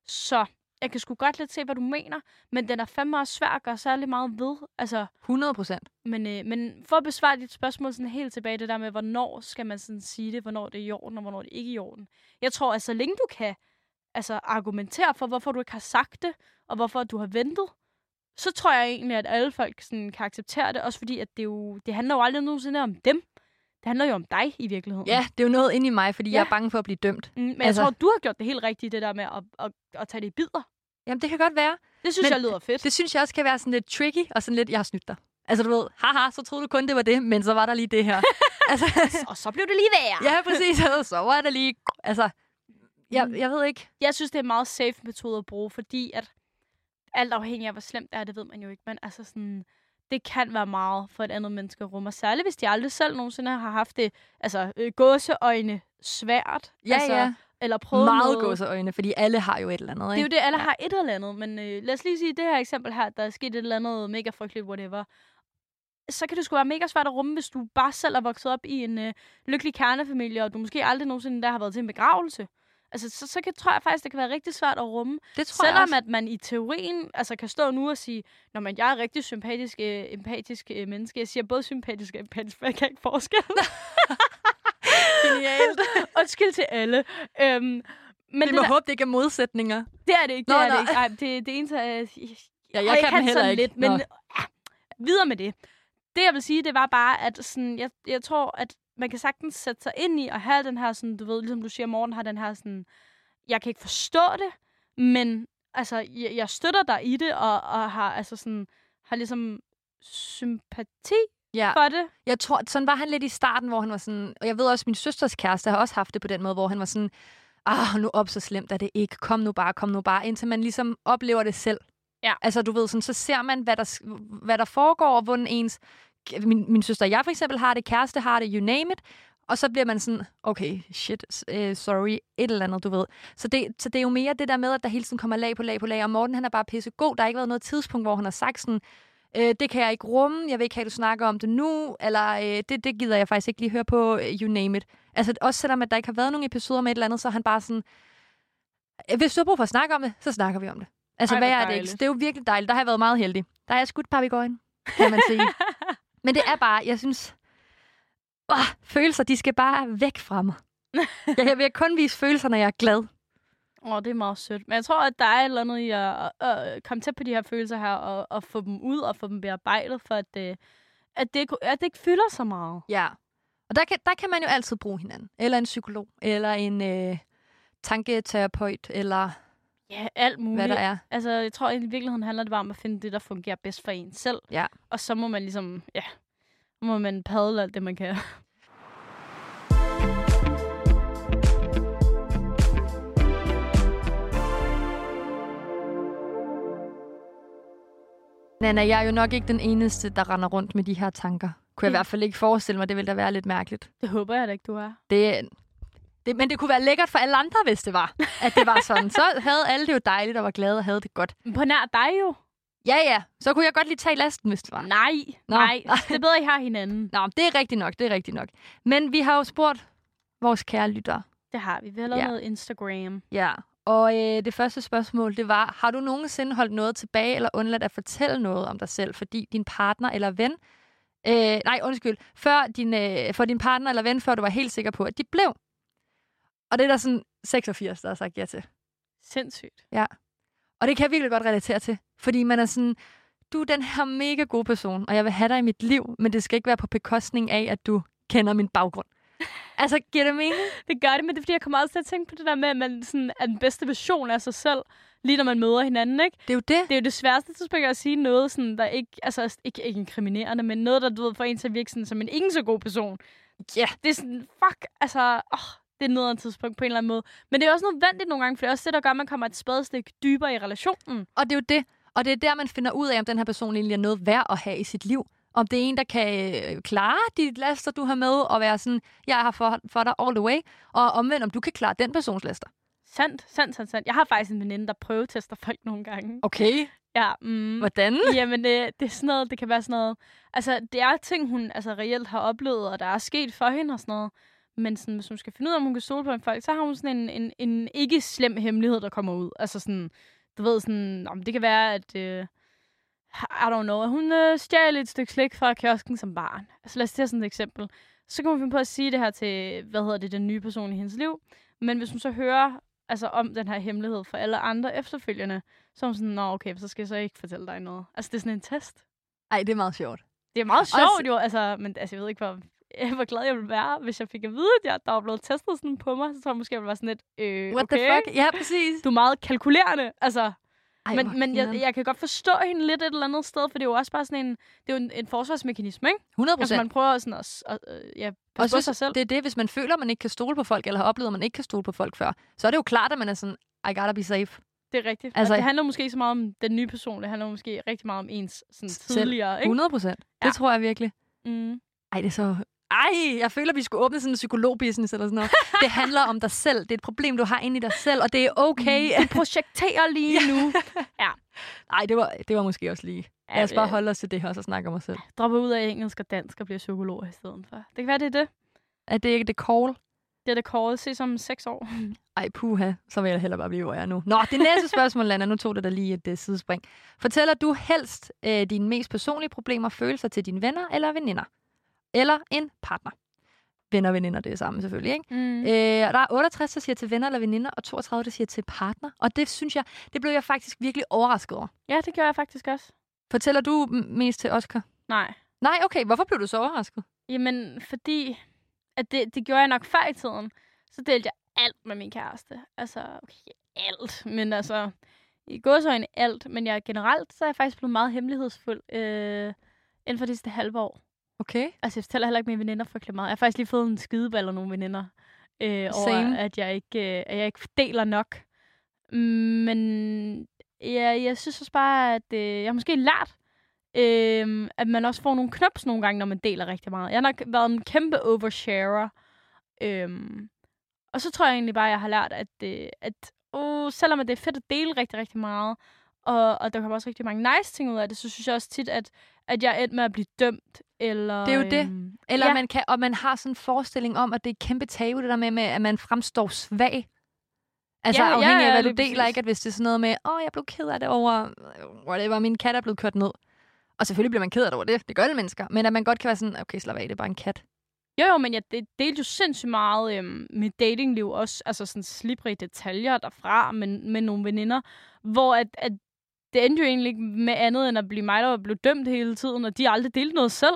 Så jeg kan sgu godt lidt se, hvad du mener, men den er fandme også svær at gøre særlig meget ved. Altså,
100 procent.
men, øh, men for at besvare dit spørgsmål sådan helt tilbage, det der med, hvornår skal man sådan sige det, hvornår det er i orden, og hvornår det ikke er i orden. Jeg tror, at så længe du kan altså, argumentere for, hvorfor du ikke har sagt det, og hvorfor du har ventet, så tror jeg egentlig, at alle folk sådan, kan acceptere det, også fordi at det, jo, det handler jo aldrig nogensinde om dem. Det handler jo om dig i virkeligheden.
Ja, det er jo noget inde i mig, fordi
Ja.
jeg er bange for at blive dømt.
Mm, men altså, jeg tror, du har gjort det helt rigtigt, det der med at, at, at tage det i bidder.
Jamen, det kan godt være.
Det synes
Men
jeg lyder fedt.
Det synes jeg også kan være sådan lidt tricky, og sådan lidt, jeg har snydt dig. Altså, du ved, haha, så troede du kun, det var det, men så var der lige det her. altså,
Og så blev det lige værre.
ja, præcis, og så var der lige, altså, jeg,
Mm.
jeg ved ikke.
Jeg synes, det er en meget safe metode at bruge, fordi at alt afhængig af, hvor slemt det er, det ved man jo ikke. Men altså sådan, det kan være meget for et andet menneske at rumme. Og særligt, hvis de aldrig selv nogensinde har haft det, altså øh, gåseøjne svært.
Ja,
altså,
ja.
Eller prøvet
Meget
noget.
gåseøjne, fordi alle har jo et eller andet,
Det er jo
ikke?
det, alle
Ja.
har et eller andet. Men øh, lad os lige sige det her eksempel her, der er sket et eller andet mega frygteligt, whatever. Så kan det sgu være mega svært at rumme, hvis du bare selv er vokset op i en øh, lykkelig kernefamilie, og du måske aldrig nogensinde der har været til en begravelse. Altså, så, så kan, tror jeg faktisk, det kan være rigtig svært at rumme.
Det tror jeg
Selvom
også.
at man i teorien altså, kan stå nu og sige, når man jeg er rigtig sympatisk, øh, empatisk øh, menneske. Jeg siger både sympatisk og empatisk, for jeg kan ikke forskel.
Genialt.
Undskyld til alle. Øhm, men
Vi må
der,
håbe, det ikke er modsætninger.
det er det ikke. Det
Nå,
er
nå.
det ikke. Ej, det, det eneste er...
Ja,
og
jeg kan
kan
heller ikke.
lidt, men ja, videre med det. Det, jeg vil sige, det var bare, at sådan, jeg, jeg tror, at man kan sagtens sætte sig ind i og have den her, sådan, du ved, ligesom du siger, morgen har den her sådan, jeg kan ikke forstå det, men altså, jeg, jeg støtter dig i det, og, og har altså sådan, har ligesom sympati
Ja.
for det.
Jeg tror, sådan var han lidt i starten, hvor han var sådan... Og jeg ved også, at min søsters kæreste har også haft det på den måde, hvor han var sådan... Ah, nu op, så slemt er det ikke. Kom nu bare, kom nu bare. Indtil man ligesom oplever det selv.
Ja.
Altså, du ved, sådan, så ser man, hvad der, hvad der foregår, og hvordan ens... Min, min søster og jeg for eksempel har det, kæreste har det, you name it. Og så bliver man sådan, okay, shit, uh, sorry, et eller andet, du ved. Så det, så det er jo mere det der med, at der hele tiden kommer lag på lag på lag. Og Morten, han er bare pisse god. Der har ikke været noget tidspunkt, hvor han har sagt sådan, øh, det kan jeg ikke rumme, jeg vil ikke have, at du snakker om det nu, eller øh, det, det gider jeg faktisk ikke lige høre på, you name it. Altså også selvom, at der ikke har været nogen episoder med et eller andet, så er han bare sådan, "Øh, hvis du har brug for at snakke om det, så snakker vi om det. Altså,
Ej,
hvad er det ikke? Det er jo virkelig dejligt. Der har jeg været meget heldig. Der har jeg skudt papegøjen, kan man sige. Men det er bare, jeg synes, åh, følelser, de skal bare væk fra mig. Jeg vil kun vise følelser, når jeg er glad.
Åh, oh, det er meget sødt. Men jeg tror, at der er et eller andet i at, at, at komme tæt på de her følelser her, og, og få dem ud og få dem bearbejdet, for at, øh, at, det, at det ikke fylder så meget.
Ja. Og der kan, der kan man jo altid bruge hinanden. Eller en psykolog, eller en øh, tanketerapeut, eller
Ja, alt muligt.
hvad der er.
Altså, jeg tror, i virkeligheden handler det bare om at finde det, der fungerer bedst for en selv.
Ja.
Og så må man ligesom, ja, må man padle alt det, man kan.
Nana, jeg er jo nok ikke den eneste, der render rundt med de her tanker. Kunne jeg i
Ja.
hvert fald ikke forestille mig, det ville da være lidt mærkeligt.
Det håber jeg da ikke, du er.
Det, det, men det kunne være lækkert for alle andre, hvis det var, at det var sådan. Så havde alle det jo dejligt og var glade og havde det godt.
Men på nær dig jo.
Ja, ja. Så kunne jeg godt lige tage lasten, hvis det var.
Nej,
Nå.
nej. Det er bedre, I har hinanden.
Nå, det er rigtigt nok, det er rigtigt nok. Men vi har jo spurgt vores kære lyttere.
Det har vi. Vi har lavet
Ja.
noget Instagram.
Ja. Og øh, det første spørgsmål, det var, har du nogensinde holdt noget tilbage eller undladt at fortælle noget om dig selv, fordi din partner eller ven, øh, nej, undskyld, før din, øh, for din partner eller ven, før du var helt sikker på, at de blev? Og det er der sådan 86, der har sagt ja til.
Sindssygt.
Og det kan jeg virkelig godt relatere til, fordi man er sådan, du er den her mega gode person, og jeg vil have dig i mit liv, men det skal ikke være på bekostning af, at du kender min baggrund. altså, giver det mening?
Det gør det, men det er fordi, jeg kommer også til at tænke på det der med, at man sådan er den bedste version af sig selv, lige når man møder hinanden, ikke?
Det er jo det.
Det er jo det sværeste tidspunkt at sige noget, sådan, der ikke, altså ikke, ikke inkriminerende, men noget, der du ved, får en til at virke sådan, som en ikke så god person.
Ja. Yeah.
Det er sådan, fuck, altså, åh, det er noget af en tidspunkt på en eller anden måde. Men det er også nødvendigt nogle gange, for det er også det, der gør, at man kommer et spadestik dybere i relationen.
Og det er jo det. Og det er der, man finder ud af, om den her person egentlig er noget værd at have i sit liv. Om det er en, der kan øh, klare de laster, du har med, og være sådan, jeg er her for, for dig all the way. Og omvendt, om du kan klare den persons laster.
Sandt, sandt, sandt, sandt. Jeg har faktisk en veninde, der prøvetester folk nogle gange.
Okay.
Ja, mm.
Hvordan?
Jamen, det, det er sådan noget, det kan være sådan noget... Altså, det er ting, hun altså, reelt har oplevet, og der er sket for hende og sådan noget. Men sådan, hvis hun skal finde ud af, om hun kan stole på en folk, så har hun sådan en, en, en ikke slem hemmelighed, der kommer ud. Altså sådan, du ved sådan, om det kan være, at... Øh, I don't know, at hun øh, stjal et stykke slik fra kiosken som barn. Altså lad os tage sådan et eksempel. Så kan hun finde på at sige det her til, hvad hedder det, den nye person i hendes liv. Men hvis hun så hører altså, om den her hemmelighed for alle andre efterfølgende, så er hun sådan, nå okay, så skal jeg så ikke fortælle dig noget. Altså det er sådan en test.
Ej, det er meget sjovt.
Det er meget
Også-
sjovt jo, altså, men altså, jeg ved ikke, hvor, hvor glad jeg ville være, hvis jeg fik at vide, at jeg, der var blevet testet sådan på mig. Så tror jeg måske, jeg ville være sådan lidt, øh,
What
okay,
the fuck? Ja, præcis.
du er meget kalkulerende. Altså,
Ej,
men, men jeg, jeg kan godt forstå hende lidt et eller andet sted, for det er jo også bare sådan en, det er jo en, en forsvarsmekanisme, ikke?
100
Altså,
procent.
man prøver sådan at, at, at ja,
Og hvis,
sig selv.
det er det, hvis man føler, at man ikke kan stole på folk, eller har oplevet, at man ikke kan stole på folk før, så er det jo klart, at man er sådan, I gotta be safe.
Det er rigtigt.
Altså-
Altså, det handler måske ikke så meget om den nye person, det handler måske rigtig meget om ens sådan, tidligere, ikke?
100 procent.
Ja.
Det tror jeg virkelig.
Mm.
Ej, det er så... Ej, jeg føler, vi skulle åbne sådan en psykologbusiness eller sådan noget. det handler om dig selv. Det er et problem, du har inde i dig selv, og det er okay.
Du projekterer lige nu.
Nej, det var, det var måske også lige.
Ja,
Lad os bare
øh,
holde os til det her, og så snakke om os selv.
Dropper ud af engelsk og dansk og bliver psykolog i stedet for. Det kan være, det er det.
Er det ikke det call?
Det er det call. Se som seks år.
Ej, puha, så vil jeg hellere bare blive, hvor jeg er nu. Nå, det næste spørgsmål, Lana, nu tog det da lige et uh, sidespring. Fortæller du helst uh, dine mest personlige problemer og følelser til dine venner eller veninder? Eller en partner? Venner og veninder, det er samme selvfølgelig, ikke?
Mm.
Øh, og der er 68, der siger til venner eller veninder, og 32, der siger til partner. Og det synes jeg, det blev jeg faktisk virkelig overrasket over.
Ja, det gør jeg faktisk også.
Fortæller du mest til Oscar?
Nej.
Nej, okay. Hvorfor blev du så overrasket?
Jamen, fordi at det, det gjorde jeg nok før i tiden. Så delte jeg alt med min kæreste. Altså, okay, alt. Men altså, i gåsøjne alt, men jeg generelt, så er jeg faktisk blevet meget hemmelighedsfuld øh, inden for de sidste halve år.
Okay.
Altså, jeg fortæller heller ikke mine veninder frygtelig meget. Jeg har faktisk lige fået en skideball af nogle veninder, øh, over
Same.
at jeg, ikke, øh, at jeg ikke deler nok. Men ja, jeg synes også bare, at øh, jeg har måske lært, øh, at man også får nogle knops nogle gange, når man deler rigtig meget. Jeg har nok været en kæmpe oversharer. Øh, og så tror jeg egentlig bare, at jeg har lært, at, øh, at uh, selvom det er fedt at dele rigtig, rigtig meget, og, og der kommer også rigtig mange nice ting ud af det, så synes jeg også tit, at, at jeg er endt med at blive dømt. Eller,
Det er jo det.
øhm,
Eller
ja.
man kan, og man har sådan en forestilling om, at det er kæmpe tabu, det der med, med at man fremstår svag. Altså
Ja,
ja,
ja,
afhængig
ja,
af, hvad du deler,
præcis.
ikke? At hvis det er sådan noget med, åh, jeg blev ked af det over, whatever, min kat er blevet kørt ned. Og selvfølgelig bliver man ked af det over det. Det gør alle mennesker. Men at man godt kan være sådan, okay, slap af, det er bare en kat.
Jo, jo, men jeg det delte jo sindssygt meget øhm, mit datingliv også, altså sådan slibrige detaljer derfra med, med nogle veninder, hvor at, at det endte jo egentlig ikke med andet end at blive mig, der blevet dømt hele tiden, og de aldrig delte noget selv.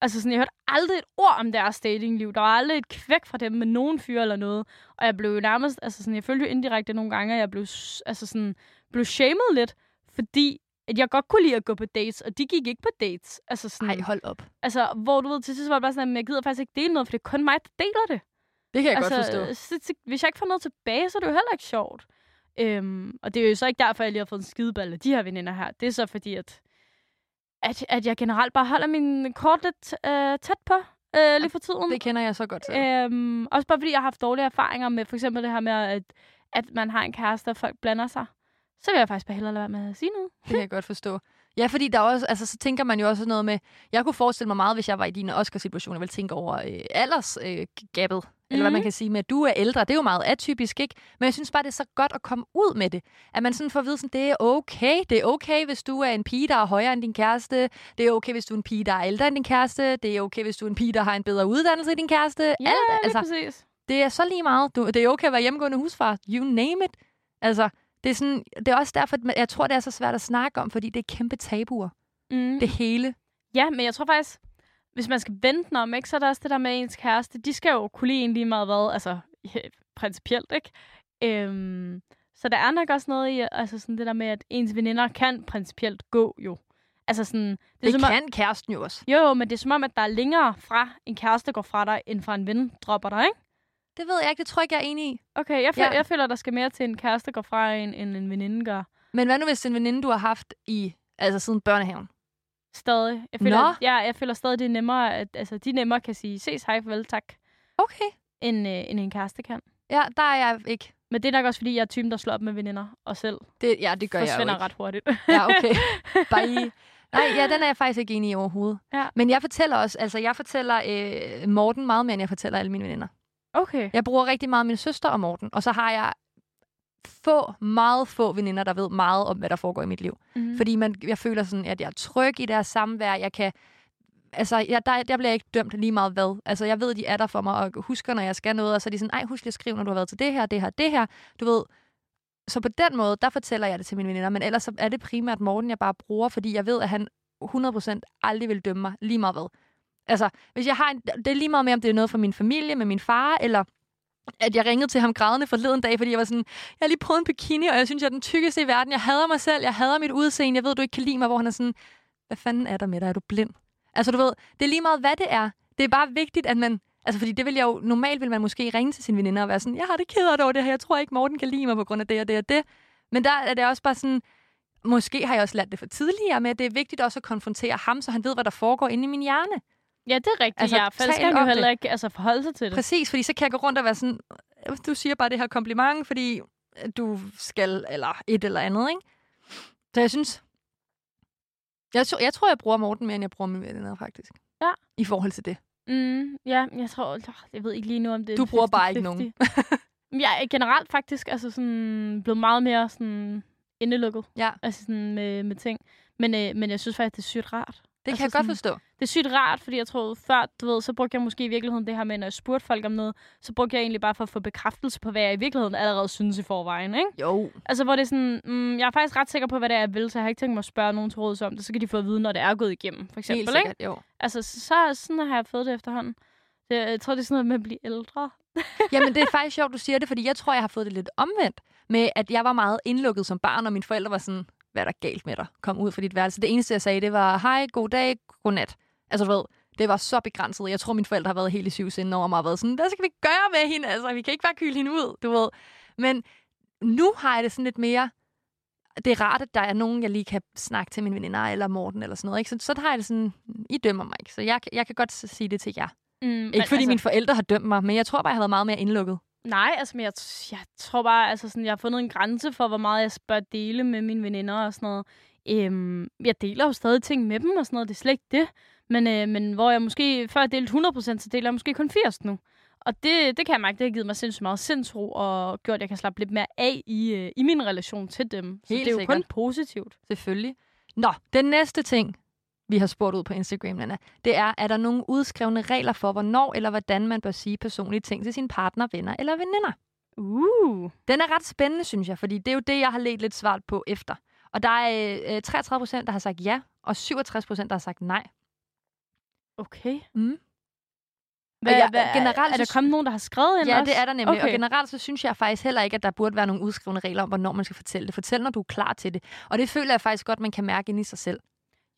Altså sådan, jeg hørte aldrig et ord om deres datingliv. Der var aldrig et kvæk fra dem med nogen fyr eller noget. Og jeg blev jo nærmest, altså sådan, jeg følte jo indirekte nogle gange, at jeg blev, altså sådan, blev shamed lidt, fordi at jeg godt kunne lide at gå på dates, og de gik ikke på dates. Altså sådan,
Nej, hold op.
Altså, hvor du ved, til sidst var det bare sådan, at jeg gider faktisk ikke dele noget, for det er kun mig, der deler det.
Det kan jeg
altså,
godt forstå.
Så, så, hvis jeg ikke får noget tilbage, så er det jo heller ikke sjovt. Øhm, og det er jo så ikke derfor, jeg lige har fået en skideball af de her veninder her. Det er så fordi, at, at, at jeg generelt bare holder min kort lidt øh, tæt på øh, lige for tiden.
Det kender jeg så godt til.
Øhm, også bare fordi, jeg har haft dårlige erfaringer med for eksempel det her med, at, at man har en kæreste, og folk blander sig. Så vil jeg faktisk bare hellere lade være med at sige noget.
Det kan jeg godt forstå. Ja, fordi der er også, altså, så tænker man jo også noget med, jeg kunne forestille mig meget, hvis jeg var i din Oscar-situation, jeg ville tænke over øh, aldersgabet, øh, eller hvad man
Mhm.
kan sige med, at du er ældre. Det er jo meget atypisk, ikke? Men jeg synes bare, det er så godt at komme ud med det. At man sådan får at vide, sådan, det er okay. Det er okay, hvis du er en pige, der er højere end din kæreste. Det er okay, hvis du er en pige, der er ældre end din kæreste. Det er okay, hvis du er en pige, der har en bedre uddannelse end din kæreste.
Ja,
Alt,
altså, præcis.
det er så lige meget. Du, det er okay at være hjemmegående husfar. You name it. Altså, det er, sådan, det er også derfor, at jeg tror, det er så svært at snakke om, fordi det er kæmpe tabuer.
Mm.
Det hele.
Ja, men jeg tror faktisk, hvis man skal vente den om, ikke, så er der også det der med ens kæreste. De skal jo kunne lide en lige meget hvad, altså ja, principielt, ikke? Øhm, så der er nok også noget i, altså sådan det der med, at ens veninder kan principielt gå jo. Altså sådan, det,
Det,
som
kan kæresten jo også.
Om, jo, jo, men det er som om, at der er længere fra en kæreste går fra dig, end fra en ven dropper dig, ikke?
Det ved jeg ikke, det tror jeg ikke, jeg er enig i.
Okay, jeg, føler,
Ja.
jeg føler, der skal mere til en kæreste går fra en, end en veninde gør.
Men hvad nu, hvis en veninde, du har haft i, altså siden børnehaven?
Stadig. Jeg føler,
Nå.
at, ja, jeg føler stadig, det er nemmere, at altså, de nemmere kan sige, ses, hej, farvel, tak,
Okay.
end, øh, end en kæreste kan.
Ja, der er jeg ikke.
Men det er nok også, fordi jeg er typen, der slår op med veninder og selv
Det, ja, det gør jeg jo
forsvinder
ikke.
ret hurtigt.
Ja, okay. Bye. Nej, ja, den er jeg faktisk ikke enig i overhovedet.
Ja.
Men jeg fortæller også, altså jeg fortæller øh, Morten meget mere, end jeg fortæller alle mine veninder.
okay.
Jeg bruger rigtig meget min søster og Morten, og så har jeg få, meget få veninder, der ved meget om, hvad der foregår i mit liv.
Mm.
Fordi man, jeg føler sådan, at jeg er tryg i deres samvær. Jeg kan... Altså, jeg, der, der bliver jeg ikke dømt lige meget hvad. Altså, jeg ved, de er der for mig, og husker, når jeg skal noget, og så er de sådan, ej, husk lige at skrive, når du har været til det her, det her, det her. Du ved, så på den måde, der fortæller jeg det til mine veninder, men ellers så er det primært Morten, jeg bare bruger, fordi jeg ved, at han 100% aldrig vil dømme mig lige meget hvad. Altså, hvis jeg har en, det er lige meget med, om det er noget for min familie, med min far, eller at jeg ringede til ham grædende forleden dag, fordi jeg var sådan, jeg har lige prøvet en bikini, og jeg synes, jeg er den tykkeste i verden. Jeg hader mig selv, jeg hader mit udseende, jeg ved, du ikke kan lide mig, hvor han er sådan, hvad fanden er der med dig? Er du blind? Altså, du ved, det er lige meget, hvad det er. Det er bare vigtigt, at man... Altså, fordi det vil jeg jo... Normalt vil man måske ringe til sine veninder og være sådan, jeg har det ked af det over det her, jeg tror ikke, Morten kan lide mig på grund af det og det og det. Men der er det også bare sådan, måske har jeg også lært det for tidligere med, at det er vigtigt også at konfrontere ham, så han ved, hvad der foregår inde i min hjerne.
Ja, det er rigtigt.
Altså,
ja, for ellers kan jo heller ikke altså, forholde sig til det.
Præcis, fordi så kan jeg gå rundt og være sådan, "Øh, du siger bare det her kompliment, fordi du skal, eller et eller andet, ikke? Så jeg synes, jeg, tror- jeg tror, jeg bruger Morten mere, end jeg bruger mine venner, faktisk.
Ja.
I forhold til det.
Mm, ja, jeg tror, jeg ved ikke lige nu, om det
Du bruger bare ikke
50-50.
nogen.
jeg er generelt faktisk altså sådan, blevet meget mere sådan, indelukket.
Ja.
Altså sådan med, med ting. Men, øh, men jeg synes faktisk, det er sygt rart.
Det
Altså
kan jeg godt
sådan-
forstå.
Det er sygt rart, fordi jeg tror, før, du ved, så brugte jeg måske i virkeligheden det her med, når jeg spurgte folk om noget, så brugte jeg egentlig bare for at få bekræftelse på, hvad jeg i virkeligheden allerede synes i forvejen, ikke?
Jo.
Altså, hvor det er sådan, mm, jeg er faktisk ret sikker på, hvad det er, jeg vil, så jeg har ikke tænkt mig at spørge nogen til råds om det. Så kan de få at vide, når det er gået igennem, for eksempel,
Helt
ikke?
sikkert, jo.
Altså, så, så sådan har jeg fået det efterhånden. Det, jeg tror, det er sådan noget med at blive ældre.
Jamen, det er faktisk sjovt, du siger det, fordi jeg tror, jeg har fået det lidt omvendt. med, at jeg var meget indlukket som barn, og mine forældre var sådan, hvad er der galt med dig? Kom ud fra dit værelse. Det eneste, jeg sagde, det var, hej, god dag, god nat. Altså, du ved, det var så begrænset. Jeg tror, mine forældre har været helt i syvsinden over mig og været sådan, hvad skal vi gøre med hende? Altså, vi kan ikke bare kyle hende ud, du ved. Men nu har jeg det sådan lidt mere, det er rart, at der er nogen, jeg lige kan snakke til min veninder eller Morten eller sådan noget. Ikke? Så, så har jeg det sådan, I dømmer mig ikke. Så jeg, jeg kan godt sige det til jer.
Mm,
Ikke fordi altså... mine forældre har dømt mig, men jeg tror bare, jeg havde meget mere indlukket.
Nej, altså, men jeg, jeg tror bare, altså, sådan, jeg har fundet en grænse for, hvor meget jeg bør dele med mine veninder og sådan noget. Øhm, jeg deler jo stadig ting med dem og sådan noget, det er slet ikke det. Men, øh, men hvor jeg måske før jeg delte 100%, så deler jeg måske kun 80 nu. Og det, det kan jeg mærke, det har givet mig sindssygt meget sindsro, og gjort, at jeg kan slappe lidt mere af i, øh, i min relation til dem. Så
Helt
det er jo
sikkert.
kun positivt.
Selvfølgelig. Nå, den næste ting, vi har spurgt ud på Instagram, Nana, det er, er der nogle udskrevne regler for, hvornår eller hvordan man bør sige personlige ting til sine partner, venner eller veninder?
Uh.
Den er ret spændende, synes jeg, fordi det er jo det, jeg har let lidt svaret på efter. Og der er øh, 33 procent, der har sagt ja, og 67 procent, der har sagt nej.
Okay.
Mm.
Hvad,
jeg-
hvad,
generelt
er, er der kommet nogen, der har skrevet ind
Ja,
også?
det er der nemlig.
Okay.
Og generelt så synes jeg faktisk heller ikke, at der burde være nogle udskrevne regler om, hvornår man skal fortælle det. Fortæl, når du er klar til det. Og det føler jeg faktisk godt, man kan mærke ind i sig selv.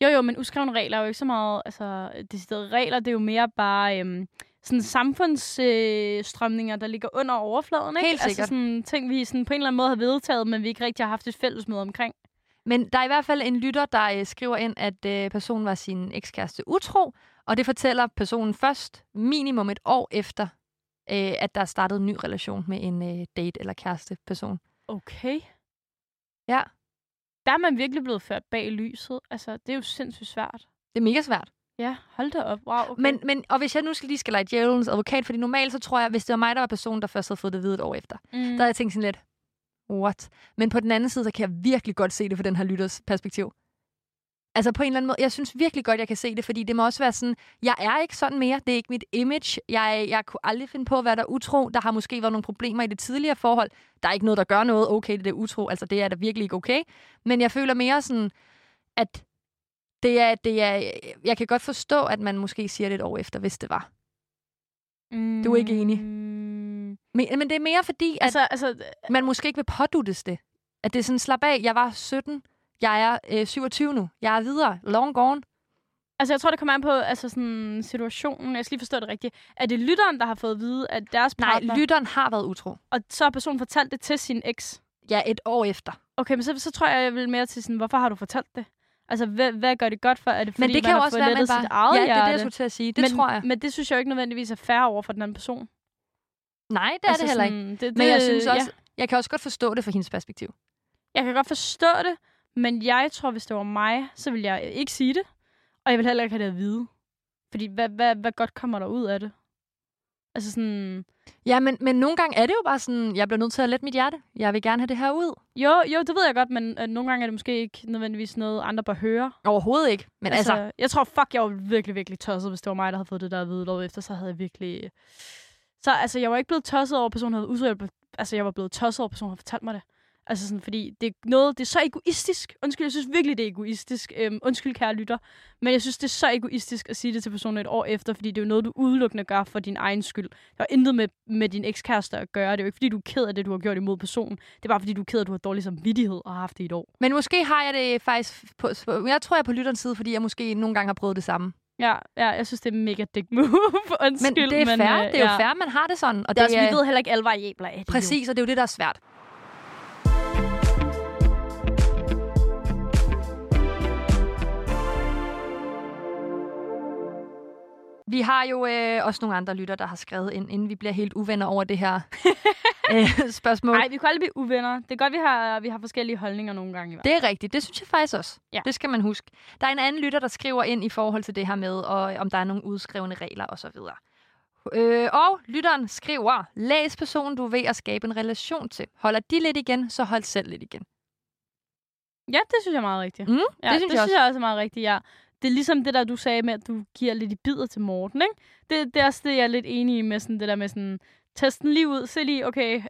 Jo, jo, men uskrevne regler er jo ikke så meget... Altså, deciderede regler, det er jo mere bare... Øhm, sådan samfundsstrømninger, øh, der ligger under overfladen, ikke?
Helt sikkert.
Altså sådan ting, vi sådan på en eller anden måde har vedtaget, men vi ikke rigtig har haft et fællesmøde omkring.
Men der er i hvert fald en lytter, der øh, skriver ind, at øh, personen var sin ekskæreste utro, og det fortæller personen først minimum et år efter, øh, at der er startet en ny relation med en øh, date eller kæreste person.
Okay.
Ja,
Der er man virkelig blevet ført bag lyset. Altså, det er jo sindssygt svært.
det er mega svært.
Ja, hold da op. Wow, okay.
Men, men, og hvis jeg nu skal lige skal lege djævelens advokat, fordi normalt så tror jeg, hvis det var mig, der var personen, der først havde fået det at vide et år efter,
mm.
der havde jeg tænkt sådan lidt, what? Men på den anden side, så kan jeg virkelig godt se det fra den her lytters perspektiv. Altså på en eller anden måde, jeg synes virkelig godt, jeg kan se det, fordi det må også være sådan, jeg er ikke sådan mere, det er ikke mit image, jeg, jeg kunne aldrig finde på at være der utro, der har måske været nogle problemer i det tidligere forhold, der er ikke noget, der gør noget, okay, det er utro, altså det er da virkelig ikke okay, men jeg føler mere sådan, at det er, det er, jeg kan godt forstå, at man måske siger det et år efter, hvis det var.
mm.
du er ikke enig?
Mm.
Men, men det er mere fordi, at
Altså, altså,
man måske ikke vil påduttes det. At det er sådan, slap af, jeg var 17, jeg er øh, 27 nu, jeg er videre, long gone.
altså, jeg tror, det kommer an på altså, sådan, situationen. Jeg skal lige forstå det rigtigt. Er det lytteren, der har fået at vide, at deres
Nej,
partner...
lytteren har været utro.
Og så har personen fortalt det til sin eks.
Ja, et år efter.
Okay, men så, så tror jeg, jeg vil mere til sådan, hvorfor har du fortalt det? Altså, hvad, hvad gør det godt for? Er det fordi,
Men det
man
kan jo
har
også være, man bare...
sit eget
ja, det er det, jeg skulle til at sige. Det
men,
tror jeg.
Men det synes jeg jo ikke nødvendigvis er fair over for den anden person.
Nej, det er
altså,
det heller ikke.
sådan, Det, det,
Men jeg synes også,
Ja,
jeg kan også godt forstå det fra hendes perspektiv.
jeg kan godt forstå det, men jeg tror, hvis det var mig, så ville jeg ikke sige det. Og jeg vil heller ikke have det at vide. Fordi hvad, hvad, hvad godt kommer der ud af det? Altså sådan...
Ja, men, men nogle gange er det jo bare sådan, jeg bliver nødt til at lette mit hjerte. Jeg vil gerne have det her ud.
Jo, jo, det ved jeg godt, men øh, nogle gange er det måske ikke nødvendigvis noget, andre bør høre.
Overhovedet ikke. Men altså, altså
Jeg tror, fuck, jeg var virkelig, virkelig tosset, hvis det var mig, der havde fået det der at vide lov efter, så havde jeg virkelig... Så altså, jeg var ikke blevet tosset over, at personen havde udtrykt. Altså, jeg var blevet tosset over, at personen havde fortalt mig det. Altså sådan, fordi det er noget, det er så egoistisk. Undskyld, jeg synes virkelig, det er egoistisk. Øhm, undskyld, kære lytter. Men jeg synes, det er så egoistisk at sige det til personen et år efter, fordi det er jo noget, du udelukkende gør for din egen skyld. Der har intet med, med din ekskæreste at gøre. Det er jo ikke, fordi du er ked af det, du har gjort imod personen. Det er bare, fordi du er ked af, at du har dårlig samvittighed og har haft det i et år.
men måske har jeg det faktisk... På, jeg tror, jeg er på lytterens side, fordi jeg måske nogle gange har prøvet det samme.
Ja, ja, jeg synes, det er mega dick move. Undskyld,
Men det er fair.
øh,
det er jo
ja.
fair, man har det sådan. Og
Det er også, vi ved heller ikke alle variabler af det. jo.
Præcis, og det er jo det, der er svært. Vi har jo øh, også nogle andre lytter, der har skrevet ind, inden vi bliver helt uvenner over det her øh, spørgsmål.
Nej, vi kan aldrig blive uvenner. Det er godt, vi har, vi har forskellige holdninger nogle gange. I.
Det er rigtigt. Det synes jeg faktisk også.
Ja.
Det skal man huske. Der er en anden lytter, der skriver ind i forhold til det her med, og, om der er nogle udskrevne regler osv. Øh, og lytteren skriver, læs personen, du er ved at skabe en relation til. Holder de lidt igen, så hold selv lidt igen.
Ja, det synes jeg er meget rigtigt.
Mm,
ja,
det synes
det
jeg
synes
også.
jeg også er meget rigtigt, ja. Det er ligesom det der, du sagde med, at du giver lidt i bidder til Morten, ikke? Det, det er også det, jeg er lidt enig i med sådan, det der med sådan, test den lige ud, se lige, okay,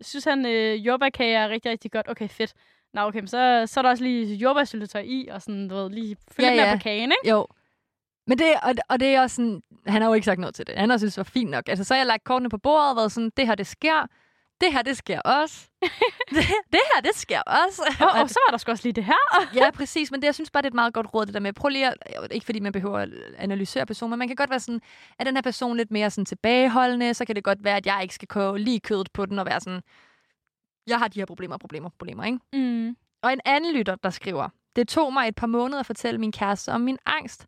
synes han øh, jordbærkage er rigtig, rigtig godt, okay, fedt. Nå, okay, så, så er der også lige jordbærsyltetøj i, og sådan, du ved, lige følge
Ja,
ja. på kagen, ikke?
Jo. Men det, og, og det er også sådan, han har jo ikke sagt noget til det. Han har synes det var fint nok. Altså, så har jeg lagt kortene på bordet og været sådan, det her, det sker. Det her, det sker også. det, det her, det sker også.
Og, og så var der sgu også lige det her.
ja, præcis. Men det, jeg synes bare, det er et meget godt råd, det der med. Prøv lige at, ikke fordi man behøver at analysere personen, men man kan godt være sådan, at den her person lidt mere sådan tilbageholdende, så kan det godt være, at jeg ikke skal koge lige kødet på den og være sådan, jeg har de her problemer, problemer, problemer, ikke?
Mm.
Og en anden lytter, der skriver, det tog mig et par måneder at fortælle min kæreste om min angst.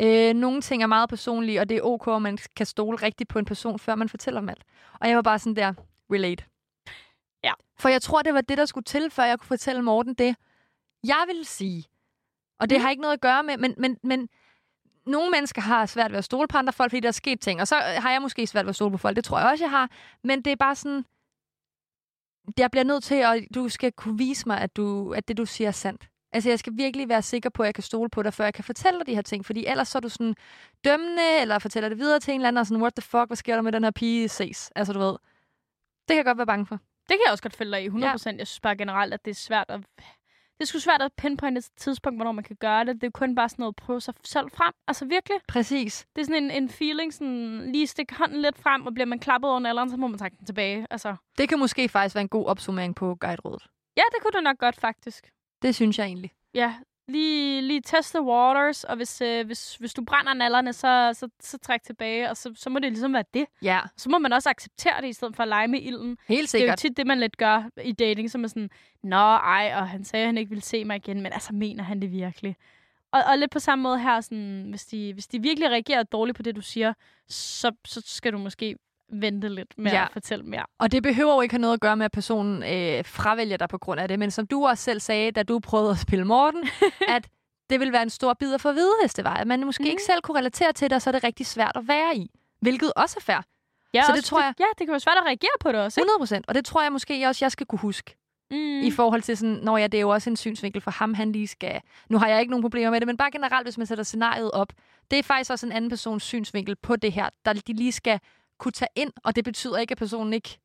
Øh, nogle ting er meget personlige, og det er ok, at man kan stole rigtigt på en person, før man fortæller om alt. Og jeg var bare sådan der, relate.
Ja.
For jeg tror, det var det, der skulle til, før jeg kunne fortælle Morten det, jeg ville sige. Og det mm. har ikke noget at gøre med, men, men, men nogle mennesker har svært ved at stole på andre folk, fordi der er sket ting. Og så har jeg måske svært ved at stole på folk. Det tror jeg også, jeg har. Men det er bare sådan, jeg bliver nødt til, at du skal kunne vise mig, at, du, at det, du siger, er sandt. Altså, jeg skal virkelig være sikker på, at jeg kan stole på dig, før jeg kan fortælle dig de her ting. Fordi ellers så er du sådan dømmende, eller fortæller det videre til en eller anden, og sådan, what the fuck, hvad sker der med den her pige ses? Altså, du ved. Det kan jeg godt være bange for.
Det kan jeg også godt følge dig i 100%. Ja. Jeg synes bare generelt, at det er svært at... Det er sgu svært at pinpointe et tidspunkt, hvornår man kan gøre det. Det er kun bare sådan noget at prøve sig selv frem. Altså virkelig.
Præcis.
Det er sådan en, en feeling, sådan lige stikke hånden lidt frem, og bliver man klappet over alderen, så må man trække den tilbage. Altså.
Det kan måske faktisk være en god opsummering på guiderådet.
Ja, det kunne du nok godt, faktisk.
Det synes jeg egentlig.
Ja, lige, lige test the waters, og hvis, øh, hvis, hvis du brænder nallerne, så, så, så træk tilbage, og så, så må det ligesom være det.
Ja.
Så må man også acceptere det, i stedet for at lege med ilden.
Helt
Det er jo
sikkert.
tit det, man lidt gør i dating, som er sådan, nå ej, og han sagde, at han ikke ville se mig igen, men altså mener han det virkelig? Og, og lidt på samme måde her, sådan, hvis, de, hvis de virkelig reagerer dårligt på det, du siger, så, så skal du måske vente lidt med
Ja.
at fortælle mere.
Og det behøver jo ikke have noget at gøre med, at personen øh, fravælger dig på grund af det. Men som du også selv sagde, da du prøvede at spille Morten, at det vil være en stor bid at få at vide, hvis det var. At man måske
Mhm.
ikke selv kunne relatere til det, og så er det rigtig svært at være i. Hvilket også er fair.
Ja,
Så det
også
tror jeg-
Ja, det kan være svært at reagere på det også, ikke?
100 procent. Og det tror jeg måske også, jeg skal kunne huske.
Mm.
I forhold til sådan, når ja, det er jo også en synsvinkel for ham, han lige skal... Nu har jeg ikke nogen problemer med det, men bare generelt, hvis man sætter scenariet op, det er faktisk også en anden persons synsvinkel på det her, der de lige skal kunne tage ind, og det betyder ikke, at personen ikke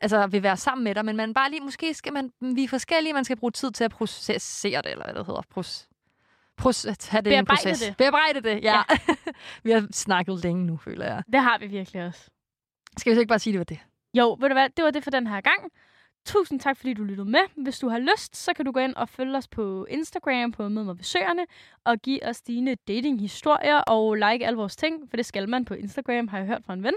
altså, vil være sammen med dig, men man bare lige, måske skal man, vi er forskellige, man skal bruge tid til at processere det, eller hvad det hedder. Pros, at have det en
Bearbejde
proces.
det.
Bearbejde det, ja. ja. vi har snakket længe nu, føler jeg.
Det har vi virkelig også.
Skal vi så ikke bare sige, det var det?
Jo, ved du hvad, det var det for den her gang. Tusind tak, fordi du lyttede med. Hvis du har lyst, så kan du gå ind og følge os på Instagram på Mød mig ved Søerne, og give os dine datinghistorier og like alle vores ting, for det skal man på Instagram, har jeg hørt fra en ven.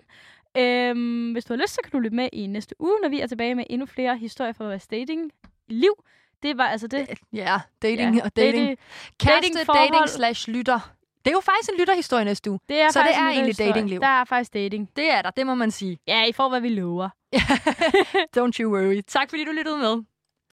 Øhm, hvis du har lyst, så kan du lytte med i næste uge, når vi er tilbage med endnu flere historier fra vores dating-liv. Det var altså det.
Ja, dating
ja,
og dating.
Det,
Kæreste,
datingforhold.
dating slash lytter. Det er jo faktisk en lytterhistorie næste uge.
det er
Så det er
en
egentlig datingliv.
Der er faktisk dating.
Det er der, det må man sige.
Ja, I får, hvad vi lover.
Don't you worry. Tak fordi du lyttede med.